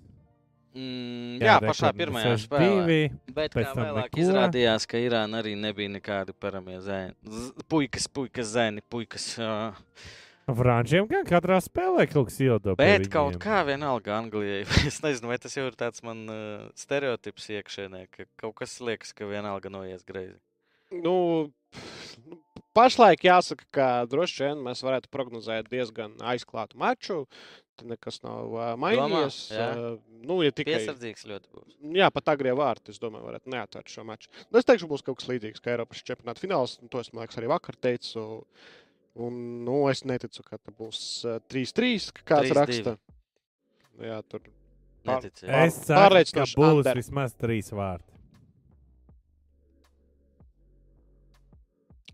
Mm, jā, jā pašā pirmajā 62. spēlē. Bet kā vēlāk neko. izrādījās, ka Irāna arī nebija nekādi paramie zēni. Z- Puikas, puikas, zēni, puikas. Uh, Frančiem gan katrā spēlē kaut kas iedodas. bet kaut kā vienalga Anglijai. Es nezinu, vai tas jau ir tāds man uh, stereotips iekšēnē, ka kaut kas liekas, ka vienalga noies greizi. Nu, pašlaik jāsaka, ka droši vien mēs varētu prognozēt diezgan aizklātu maču. Tur nekas nav uh, mainījies. jā. Uh, nu, ja tikai Piesardzīgs ļoti būs. jā, pat agrie vārti, es domāju, varētu neatvērt šo maču. Nu, es teikšu, būs kaut kas līdzīgs kā Eiropas čempionāta fināls. un To es man liekas, arī vakar teicu. Un, nu, es neticu, ka tas būs uh, 3-3, kā kāds 3-2. raksta. Jā, tur Pār- Neticēju. pār- Es ceru, ka būs under. vismaz trīs vārti.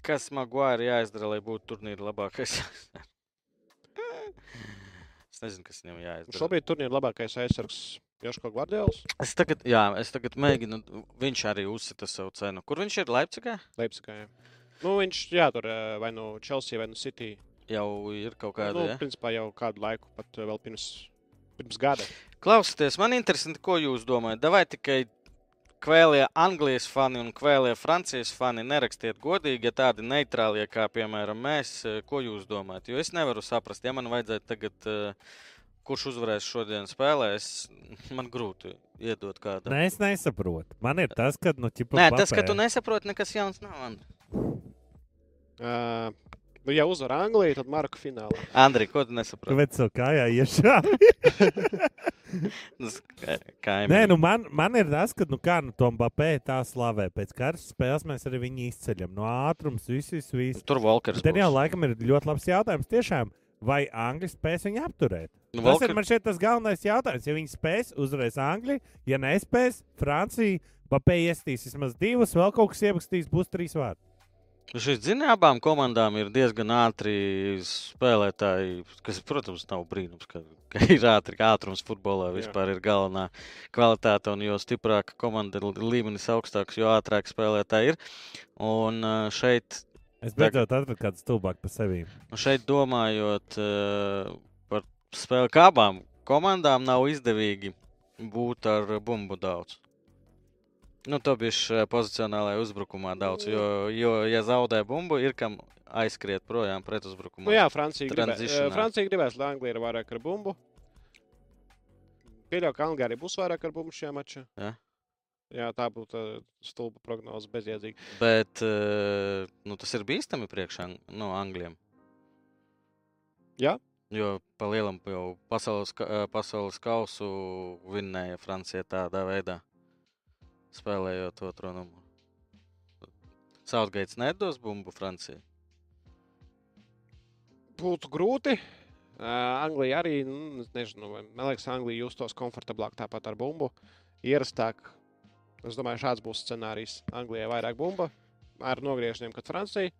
Kas Maguire jāizdara, lai būtu turnīra labākais? es nezinu, kas viņam jāizdara. šobrīd turnīra labākais aizsargs Joško Gvardiols. Es tagad, jā, es tagad mēģinu. Viņš arī uzsita savu cenu. Kur viņš ir? Leipzigā? Leipzigā. jā. Nu, viņš jā, tur eh, vai nu Chelsea vai nu City. Jau ir kaut kāda. nu, ja? principā jau kādu laiku, pat eh, vēl pirms, pirms gada. Klausieties, man interesanti, ko jūs domājat. Vai tikai kvēlie Anglijas fani un kvēlie Francijas fani nerakstiet godīgi, ja tādi neitrālie kā, piemēram, mēs, eh, ko jūs domājat? Jo es nevaru saprast, ja man vajadzētu tagad, eh, kurš uzvarēs šodien spēlē, es, man grūti iedot kādu. Nē, es nesaprotu. Man ir tas, ka, nu, ķipa, Nē, tas, ka tu nesaproti, nekas jauns nav. Andri. Uh, nu, ja uzvar Angliju, tad Marka finālā. Andri, ko tu nesaproti? Kāpēc tev kājā iešā? Kā Nē, nu man, man ir tas, ka, nu kā, nu, Tom Bapē tā slavē. Pēc katras spēles mēs arī viņu izceļam. No ātrums, viss, viss, viss. Tur Volkers. Tad jau laikam ir ļoti labs jautājums. Tiešām, vai Angļi spēs viņu apturēt? Nu, Tas Volker- ir man šeit tas galvenais jautājums. Ja viņi spēs, uzvarēs Angliju, ja nespēs, Francija, Bapē iestīs vismaz divus, vēl kaut kas ierakstīs, būs trīs vārdi. Šis zina, abām komandām ir diezgan ātri spēlētāji, kas, protams, nav brīnums, ka, ka ir ātri. ka Ātrums futbolā Jā. vispār ir galvenā kvalitāte. Un jo stiprāka komanda ir līmenis augstāks, jo ātrāk spēlētāji ir. Un šeit, Es beidzot atradu kādu stulbāku par sevi. nu šeit domājot par spēli, kā abām komandām nav izdevīgi būt ar bumbu daudz. Nu, to bija pozicionālajā uzbrukumā daudz. Jo, jo ja zaudē bumbu, ir kam aizskriet projām pret uzbrukumu. Nu, jā, Francija, gribē, eh, Francija gribēs, lai Anglija ir vairāk ar bumbu. Pieļauju, ka Anglijā arī būs vairāk ar bumbu šajā mačā. Jā. Jā, tā būtu stulba prognoze, bezjēdzīga. Bet eh, nu, tas ir bīstami priekšā no Angļiem. Jā. Jo pa lielam jau pasaules, eh, pasaules kausu vinnēja Francija tādā veidā, spēlējot otro numuru. Sautgaits nedos bumbu Francijai. Būtu grūti. Uh, Anglija arī, nu, nezinu, man liekas, Anglija justos komfortablāk tāpat ar bumbu. Ierastāk. Es domāju, šāds būs scenārijs. Anglijai vairāk bumba ar nogriežņiem, kad Francija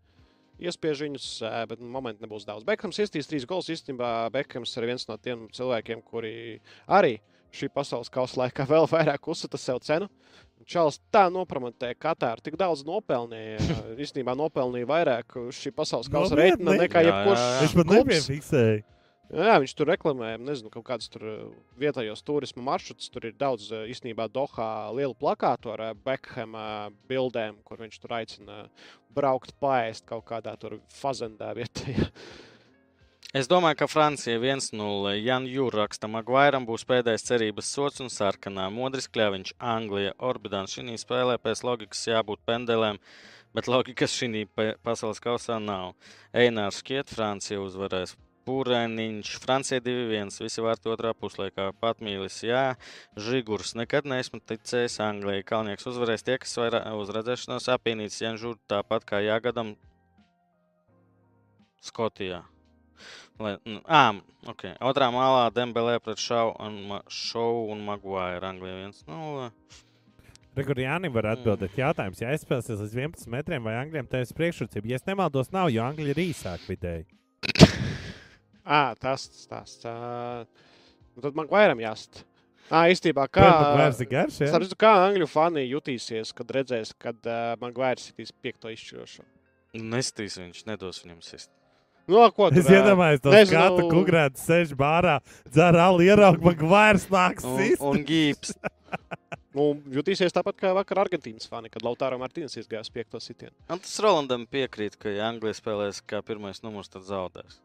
iespiež viņus, bet momentu nebūs daudz. Bekams iestīs trīs gols. Īstenībā Bekams ir viens no tiem cilvēkiem, kuri arī šī pasaules kausa laikā vēl vairāk uzsita sev cenu. Čāls tā nopromontēja Katāru, tik daudz nopelnīja. Īstenībā nopelnīja vairāk šī pasaules kausa Nopietni? reitinga nekā jebkurš. Es pat klubs. nepiefiksēju. Jā, viņš tur reklamē, nezinu, kaut kādus tur uh, vietējos turisma maršrutus. Tur ir daudz, uh, īstenībā, Dohā lielu plakātu ar Bekhama bildēm, kur viņš tur aicina braukt, paēst kaut kādā tur fazendā vietējā. Es domāju, ka Francija 1-0. Jan Jūra raksta, Maguiram būs pēdējais cerības sots un sarkanā. Modris Kļaviņš, Anglija, Orbidāns. Šī spēlē pēc loģikas jābūt pendelēm, bet loģikas šī pasaules kausā nav. Einārs Kiet, Francija uzvarēs. Pūrainiņš, Francija 2-1, visi vārti otrā puslaikā. Patmīlis, jā, Žigurs. Nekad neesmu ticējis Anglijai. Kalnieks uzvarēs tie, kas vairāk uz redzēšanos apīnīts Janžūr, tāpat kā Jāgadam Skotijā. Lai, à, okay. Otrā malā Dembelē pret Šau un, Šau un Maguire. Anglijā 1-0. Rekur Jānis var atbildēt. Jautājums, ja aizspēlēsies līdz 11 metriem, vai Angļiem tevis priekšrocība? Ja es nemaldos, nav, jo Angļi ir īsāk vidēji. à, tas tas. tā. Nu, tad Maguiream jāst. À, īstenībā, kā, garš, ja? sapratu, kā angļu fani jutīsies, kad redzēs, kad uh, Maguire sitīs piekto izšķirošo? Nestīs viņš, nedos viņam sist. No, ko tu Es iedomājos, ka Nezinu. skatu kungrēta sēž bārā, dzer alu, ierauga, man vairs nāks Un, sist. un gīps. Nu, jutīsies tāpat kā vakar Argentīnas fani, kad Lautāra Martīnas izgāja uz piekto sitienu. Un tas Rolandam piekrīt, ka, ja Anglija spēlēs kā pirmais numurs, tad zaudēs.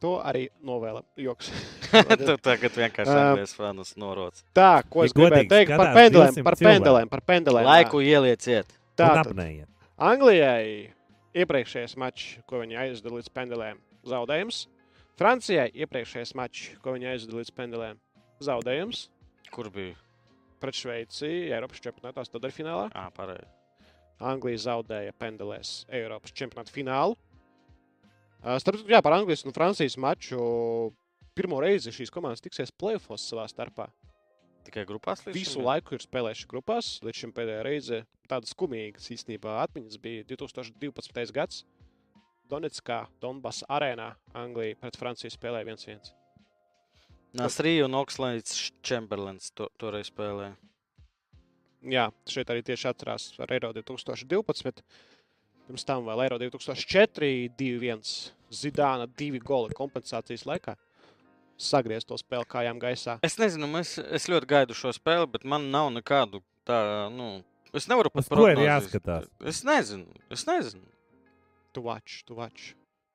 To arī novēla joks. tu tagad vienkārši. Anglijas fanus noroc. Tā, ko es Ja gribēju teikt par pendelēm, 200 par pendelēm, par pendelēm. Laiku ielieciet. Tā, Un apnējiet. Anglijai iepriekšējais mačs, ko viņi aizveda līdz pendelēm, zaudējums. Francijai iepriekšējais mačs, ko viņi aizveda līdz pendelēm, zaudējums. Kur bija? Pret Šveici, Eiropas čempionātā stūraļfinālā. Ah, pareizi. Anglija zaudēja pendelēs Eiropas čempionāta finālu. Starp citu, jā, par Anglijas un Francijas maču pirmo reizi šīs komandas tiksies plēfos savā starpā. Tikai grupās Visu šim? laiku ir spēlējuši grupās. Līdz šim pēdējā reize tāda skumīga īstenībā atmiņas bija 2012. gads. Donetskā, Donbass arēnā Anglija pret Franciju spēlēja 1-1. Nasrija un Okslaids Čemberlens to, toreiz spēlēja. Jā, šeit arī tieši atcerās ar Eiro 2012. Pirms tam vēl Eiro 2004, 2-1. Zidāna divi goli kompensācijas laikā. Sagriezт to spēli kājām gaisā. Es nezinu, es, es ļoti gaidu šo spēli, bet man nav nekādu tā, nu, es nevaru pat Uz ko ir jāskatās? Es nezinu, es nezinu. Tu watch, tu watch.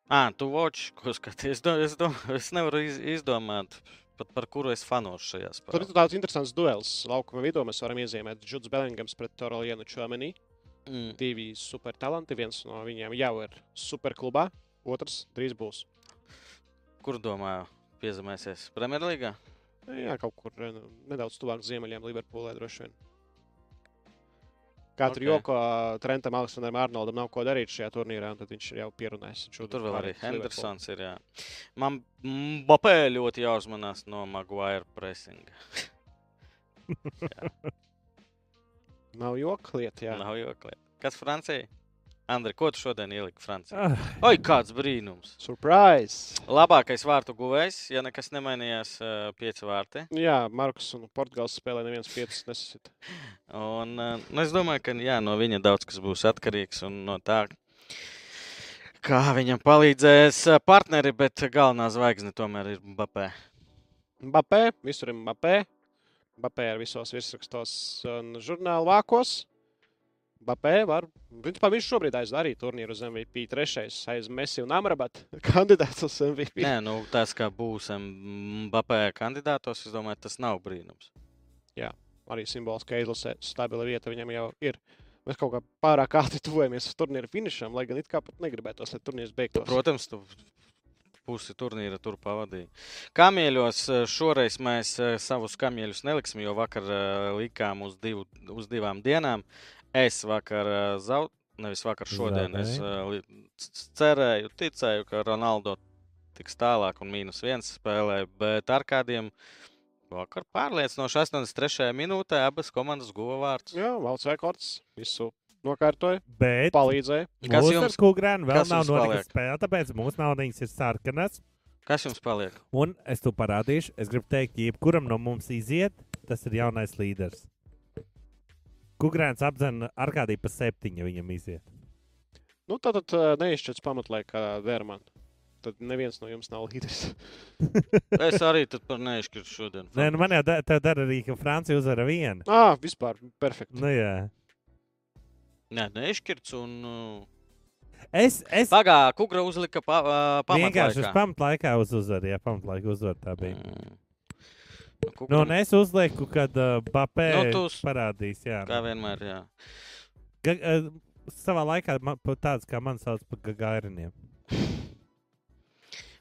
Ah, tu watch, ko skaties. Es, do, es, do, es nevaru iz, izdomāt, pat par kuru es fanošu šajā Tur spēlē. ir tāds interesants duels. Laukuma vidū mēs varam iezīmēt Džuds Bellingams pret Torolienu Čomenī. Mm. Divi supertalanti. Viens no viņiem jau ir superklubā, otrs drīz būs. Kur domāju, piezemēsies Premjerlīgā? Jā, kaut kur eh, nedaudz tuvāk ziemeļiem, Liverpoolē droši vien. Ok. okay. joko Trentam, Aleksandram Arnoldam nav ko darīt šajā turnīrā, un tad viņš ir jau pierunājis. Tur vēl arī. Hendersons ir. Jā. Man Bapē ļoti jāuzmanās no Maguire pressinga. Nav joka lieta, jā. Nav jokli. Kas Francijai? Andri, ko tu šodien ieliki Francijā? Ah, Oi, kāds brīnums! Surprise! Labākais vārtu guvējs, ja nekas nemainījās, eh, pieci vārti. Jā, Markus un Portugāles spēlē neviens piecus nesasita. Un, eh, nu, es domāju, ka jā, no viņa daudz kas būs atkarīgs un no tā, kā viņam palīdzēs eh, partneri, bet galvenā zvaigzne tomēr ir Bapē. Mbappé, visur ir Mbappé. Mbappé ir visos virsrakstos un žurnāla vākos. Mbappé var, principā viņš šobrīd aizved arī turnīru uz MVP. Trešais aiz Messi un Amrabat kandidāts uz MVP. Nē, nu, tas, kā būs Bapē kandidātos, es domāju, tas nav brīnums. Arī simboliski izlasē stabila vieta viņam jau ir. Mēs kaut kā pārāk ātri tuvojamies turnīra finišam, lai gan it kā pat negribētos, lai turnīrs beigtos. Protams, tu pusi turnīra tur pavadīji. Kamieļos eh, šoreiz mēs eh, savus kamieļus neliksim, jo vakar eh, likām uz, divu, uz divām dienām. Es vakar zaudēju, nevis vakar, šodien. Es c- c- cerēju, ticēju, ka Ronaldo tiks tālāk un mīnus viens spēlē, bet ar kādiem vakar pārliecinoši 83. minūtē abas komandas guva vārdus. Jā, valsts rekords. Visu nokārtoja, Bet palīdzēja. Kas jums- ar Kungrēnu vēl nav noticis spēle, tāpēc mūsu naudiņas ir sarkanas. Kas jums paliek? Un es to parādīšu. Es gribu teikt, ka jebkuram no mums iziet, tas ir jaunais līderis. Kungrēns apdzena ar kādī pa septiņu viņam iziet. Nu, tad, neizšķirts pamatlaikā Dērman. Tad neviens no jums nav līderis. Es arī tad par neizšķirtu šodien. Nē, nu man jau da- tā dara arī, ka Francija uzvara vienu. Ah, vispār perfekti. Nu, jā. Nē, neizšķirts un. Uh, Es, es Pagā, Kugra uzlika pa, uh, vienkārši uz pamatlaikā. pamatlaikā uz uzvaru, jā, pamatlaika uzvaru tā bija. Mm. Nu, un es uzlieku, kad uh, Bapē Nu, nu, tu s- parādīs, jā. Kā vienmēr, jā. Ga, uh, savā laikā man, tāds, kā man sauc par gagairiniem.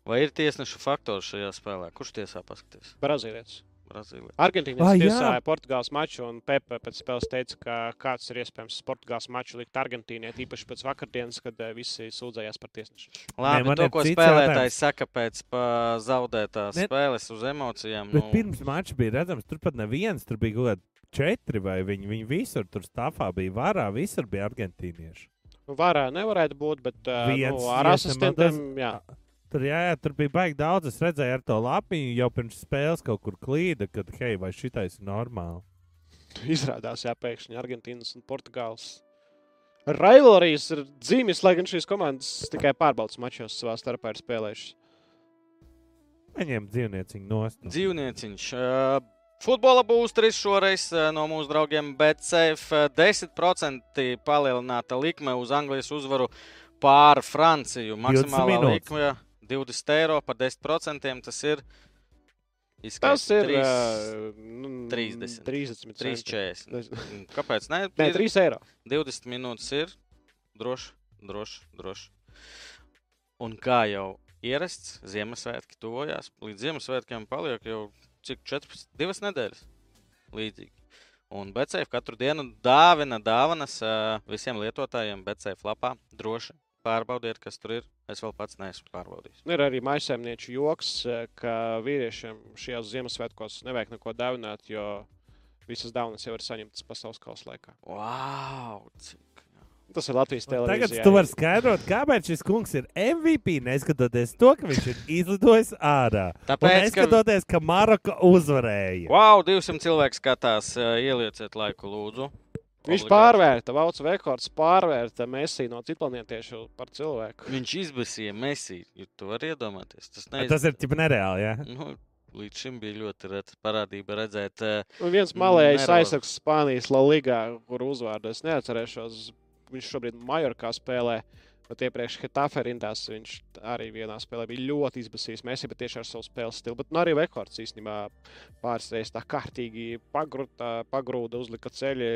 Vai ir tiesneša faktors šajā spēlē? Kurš tiesā paskatīs? Brazīlietis. Brazīlija. Argentīnas Ah, jā. tiesāja Portugāles maču, un Pepe pēc spēles teica, ka kāds ir iespējams Portugāles maču likt Argentīnai, tīpaši pēc vakardienas, kad eh, visi sūdzējās par tiesnešu. Labi, man to, ko spēlētājs saka pēc pa- zaudētās Ne- spēles uz emocijām. Bet nu, pirms mača bija redzams, tur pat neviens, tur bija kaut kādi četri vai viņi, viņi visur tur stāvā bija varā, visur bija argentīnieši. Nu, varā nevarētu būt, bet uh, Viens, nu, ar asistentiem, jā. Tur, jā, jā, tur bija baigi daudz. Es redzēju ar to lapiņu jau pirms spēles kaut kur klīda, kad, hei, vai šitais ir normāli. Izrādās, jā, pēkšņi Argentīnas un Portugāles. Rivalrijas ir dzīves, lai gan šīs komandas tikai pārbaudas mačos savā starpā ir spēlējušas. Paņem dzīvnieciņu nost. Dzīvnieciņš. Uh, Futbola būstris šoreiz uh, no mūsu draugiem BCF 10% palielināta likme uz Anglijas uzvaru pār Franciju. Maksimālā likme 20 eiro par 10%. Tas ir. Tas ir trīs- uh, nu, 30. 30 centi. 3,40. Nez- Kāpēc? Ne, Nē, Ir 3 eiro. 20 minūtes ir droši, droši, droši. Un kā jau ierasts, Ziemassvētki tuvojās. Līdz Ziemassvētkiem paliek jau cik 14, 2 nedēļas. Līdzīgi. Un BCF katru dienu dāvina dāvanas uh, visiem lietotājiem BCF lapā. Droši pārbaudiet, kas tur ir. Es vēl pats neesmu pārbaudījis. Ir arī maisaimnieču joks, eh, ka vīriešiem šajos Ziemassvētkos nevajag neko dāvināt, jo visas dāvanas jau ir saņemtas pasaules kausa laikā. Wow! Cik... Tas ir Latvijas televīzija. Tagad tu vari skaidrot, kāpēc šis kungs ir MVP, neskatoties to, ka viņš ir izlidojis ārā. Tāpēc, ka neskatoties, ka Maroka uzvarēja. wow, 200 cilvēku skatās, uh, ielieciet laiku, lūdzu. Viņš Obligāti. pārvērta, Vauts Vekords pārvērta Messi no citplanētiešu par cilvēku. Viņš izbēsīja Messi. Jūs to varat iedomāties. Tas, neiz... Tas ir tikai nereāli. Jā. nu, līdz šim bija ļoti reta parādība redzēt. eh, Un viens malējais aizsargs Spānijas La Ligā, kur uzvārdu es neatcerēšos. Viņš šobrīd Majorkā spēlē. Bet iepriekš Hetafe rindās viņš arī vienā spēlē bija ļoti izbasījis. Mēs jau tieši ar savu spēles stilu. Bet nu, arī Vekords īstenībā pāris reizes tā kārtīgi pagruta, pagrūda, uzlika ceļi,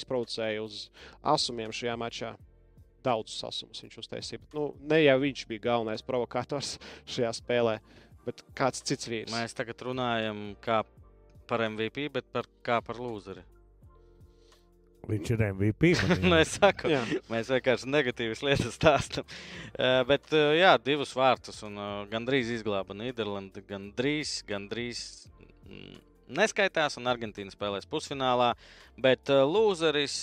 izprovocēja uz asumiem šajā mačā. Daudzus asumus viņš uztaisīja. Bet, nu, ne jau viņš bija galvenais provokators šajā spēlē, bet kāds cits vīrs. Mēs tagad runājam kā par MVP, bet par, kā par lūzeri. Viņš ir MVP. nu, es saku, Jā. mēs vienkārši negatīvas lietas stāstām. Uh, bet, uh, jā, divus vārtus un uh, gandrīz izglāba Nīderlanda. Gandrīz, gandrīz mm, neskaitās, un Argentīna spēlēs pusfinālā. Bet uh, lūzeris,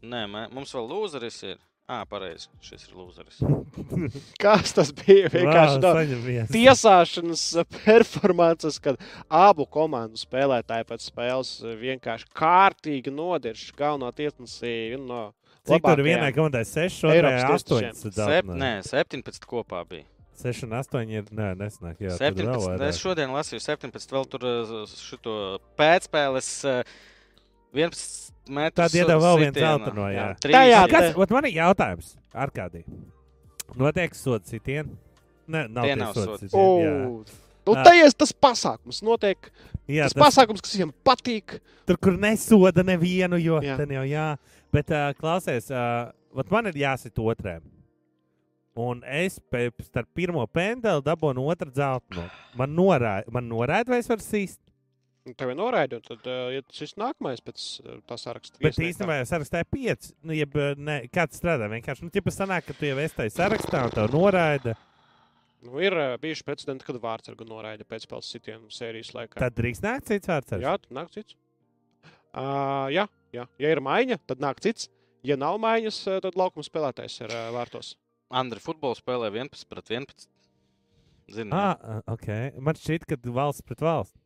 nē, mē- mums vēl lūzeris ir. Ah, pareizi, šis ir lūzeris. Kas tas bija? Vienkārši viens. tiesāšanas performances, kad abu komandu spēlētāji pēc spēles vienkārši kārtīgi nodirž galveno tiesnesi. No Cik tur vienai komandai 6, Eiropas otrai tiesnešiem. 8? Sep, nē, 17 kopā bija. 6 un 8 ir. Nē, nesnāk. Jā, tur 17. vēl Es šodien lasīju 17. vēl tur šo pēcspēles. uh, 11 metrus. Tad iedod vēl viens zelta no, jā. Trīs. Tajā jā. Kas, ot man ir jautājums, Arkādī. Notiek sots sitienu? Nē, nav Tie nav sots jā. O, Nu, tā ir tas pasākums. Notiek Jā, tas pasākums, kas viņam patīk. Tur, kur nesoda nevienu, jo Jā. tā jau jā. Bet, uh, klausies, uh, man ir jāsit otrēm. Un es pēc tam pirmo pendeli dabūju otru zeltainu. Man noraida, man noraida, vai es varu sīst. Un Tev ir noraidīts, un tad uh, ja šis nākamais pēc uh, tā saraksta. Bet īstenībā jau sarakstā ir pieci. Nu, jeb, uh, ne, kāds strādā vienkārši. Nu, ja pēc tam nāk, ka tu jau esi tajā sarakstā un tev noraida, Nu, ir uh, bijuši precedenti, kad Vārtsargu noraida pēcspēles sitienu sērijas laikā. tad drīkst nākt cits vārds. Jā, tad nāk cits. Uh, jā, jā, ja ir maiņa, tad nāk cits. Ja nav maiņas, tad laukuma spēlētājs ir uh, vārtos. Andri futbolu spēlē 11 pret 11. Zinu, Ah, ok. Man šķiet, ka valsts pret valsts.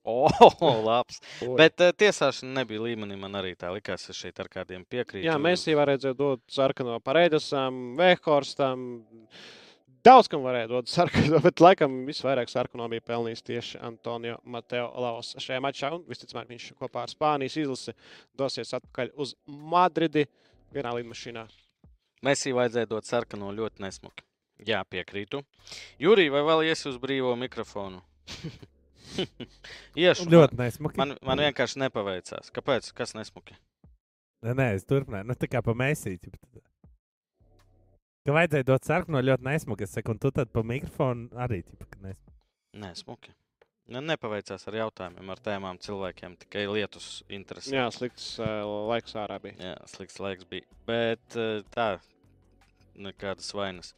oh, labs. Bet uh, tiesāšana nebija līmenī. Man arī tā likās, es šeit ar kādiem piekrītu. Jā, mēs jau varējām dot sarkano pareidosam, Vēhorstam. Daudz kam varēja dot sarkano, bet laikam visvairāk sarkano bija pelnījis tieši Antonio Mateo Laus šajā mačā. Un visticamāk, viņš kopā ar Spānijas izlasi dosies atpakaļ uz Madridi vienā lidmašīnā. Messi vajadzēja dot sarkano ļoti nesmuki. Jā, piekrītu. Jurī, vai vēl iesi uz brīvo mikrofonu? Iešu. Ļoti nesmuki. Man, man vienkārši nepaveicās. Kāpēc? Kas nesmuki? Nē, nē, es turpināju. Nu, tā kā pa mēsīti. Ka vajadzēja dot sarkano ļoti nesmuki. Es saku, un tu tad pa mikrofonu arī tipa, ka nesmuki. Nē, smuki. Nu, nepaveicās ar jautājumiem, ar tēmām cilvēkiem. Tikai lietus interesē. Jā, slikts uh, laiks ārā bija. Jā, slikts laiks bija. Bet eh, tā, nekādas vainas.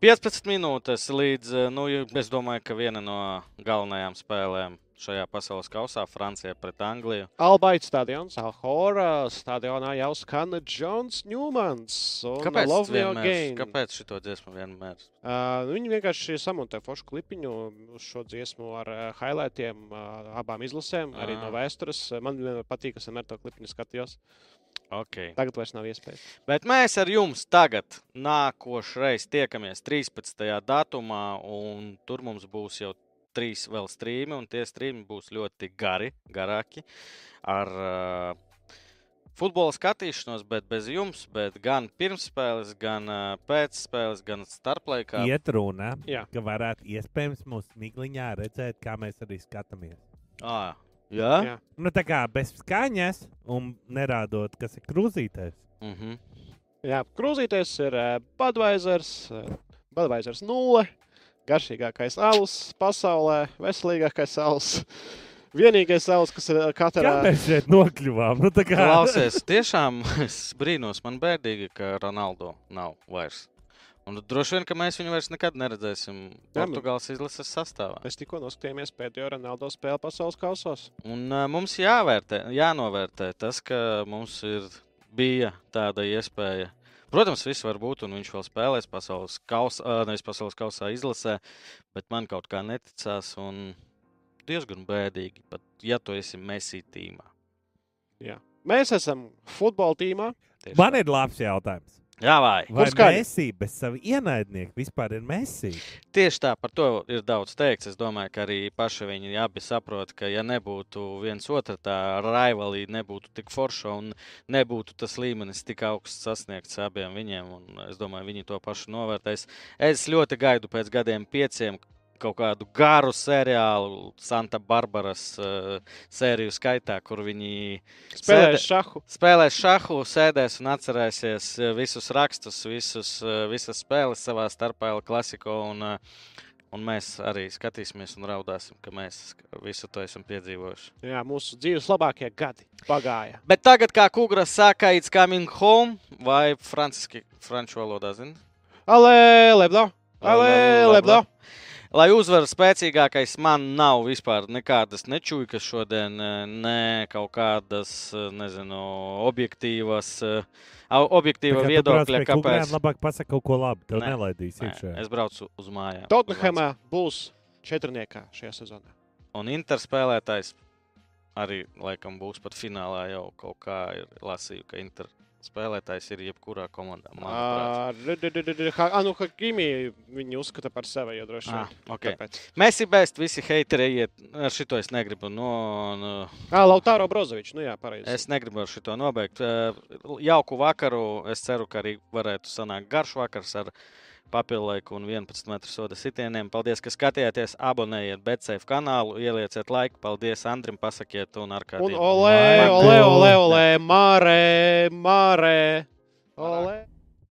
15 minūtes līdz, eh, nu, es domāju, ka viena no galvenajām spēlēm šajā pasaules kausā - Francija pret Angliju. Albaits stadions, Alhora stadionā jau skan Džons Ņūmans. Kāpēc, Love Me Again. kāpēc šito dziesmu vienmēr? Uh, viņi vienkārši samontēja foršu klipiņu uz šo dziesmu ar uh, highlightiem uh, abām izlasēm, arī Ah. no vēstures. Man vienmēr patīk, es vienmēr to klipiņu skatījos. Okay. Tagad vairs nav iespējas. Bet mēs ar jums tagad nākošais tiekamies 13. datumā, un tur mums būs jau trīs vēl strīmi, un tie strīmi būs ļoti gari, garāki. Ar uh, futbola skatīšanos, bet bez jums, bet gan pirmsspēles, gan pēcspēles, gan starplaikā. Iet runa, Jā. ka varētu iespējams mūsu smigliņā redzēt, kā mēs arī skatāmies. À, jā? Jā. Nu, tā kā bez skaņas un nerādot, kas ir krūzītājs. Mm -hmm. Jā, krūzīties ir uh, Budweisers, uh, Budweisers 0, garšīgākais alus pasaulē, veselīgākais alus. Vienīgais alus, kas ir Kā katrā. mēs šeit nokļuvām? Nu, tā kā Klausies, tiešām es brīnos, man bēdīgi, ka Ronaldo nav vairs. Un droši vien, ka mēs viņu vairs nekad neredzēsim Jā, man- Portugāles izlases sastāvā. Mēs tikko noskatījāmies pēdējo Ronaldo spēli pasaules kausos. Un uh, mums jāvērtē, jānovērtē tas, ka mums ir, bija tāda iespēja. Protams, viss var būt, un viņš vēl spēlēs pasaules kausā, nevis pasaules kausā izlasē, bet man kaut kā neticās. Un diezgan bēdīgi, pat ja tu esi Messi tīmā. Mēs esam futbola tīmā. Tieši Man tā. ir labs jautājums. Jā, vai. Vai skaļi? Messi bez sava ienaidnieka vispār ir Messi? Tieši tā, par to ir daudz teikts. Es domāju, ka arī paši viņi abi saprot, ka ja nebūtu viens otra tā rivalība, nebūtu tik forša un nebūtu tas līmenis tik augsts sasniegts abiem viņiem. Un es domāju, viņi to pašu novērtēs. Es ļoti gaidu pēc gadiem pieciem. Kaut kādu garu seriālu, Santa Barbaras uh, sēriju skaitā, kur viņi Spēlēs šahu. spēlēs šahu, sēdēs un atcerēsies eh, visus rakstus, visus, eh, visas spēles savā starpā, El Clasico. Un, eh, un mēs arī skatīsimies un raudāsim, ka mēs visu to esam piedzīvojuši. Jā, mūsu dzīves labākie gadi pagāja. Bet tagad, kā Kungras saka, it's coming home, vai franciski, franču valodā, zini? Ale, lebdo! Ale, lebdo! Lai uzvaru spēcīgākais, man nav vispār nekādas nečūjas šodien, ne kaut kādas, nezinu, objektīvas, objektīva viedokļa, kāpēc. Labāk pasaka kaut ko labu. Tev Nē, nelaidīs Nē, iekšā. es braucu uz mājām. Tottenhamā būs četrniekā šajā sezonā. Un interspēlētājs arī laikam būs pat finālā jau kaut kā ir lasīju, ka interspēlētājs ir jebkurā komandā. ah, nu, Hakimi viņi uzskata par sevi, jo droši Ah, vien. okay. Tāpēc. Mēs ir bēst, visi heiteri iet. Ar šito es negribu. No, no, Ah, Lautāro Brozovičs, nu jā, pareizi. es negribu ar šito nobeigt. Jauku vakaru. Es ceru, ka arī varētu sanākt garš vakars ar papildu laiku un 11 metru soda sitieniem. Paldies, ka skatījāties. Abonējiet BCF kanālu, ielieciet laiku. Paldies Andrim, pasakiet un ar kādiem. olē, olē, olē, olē, mārē, mārē.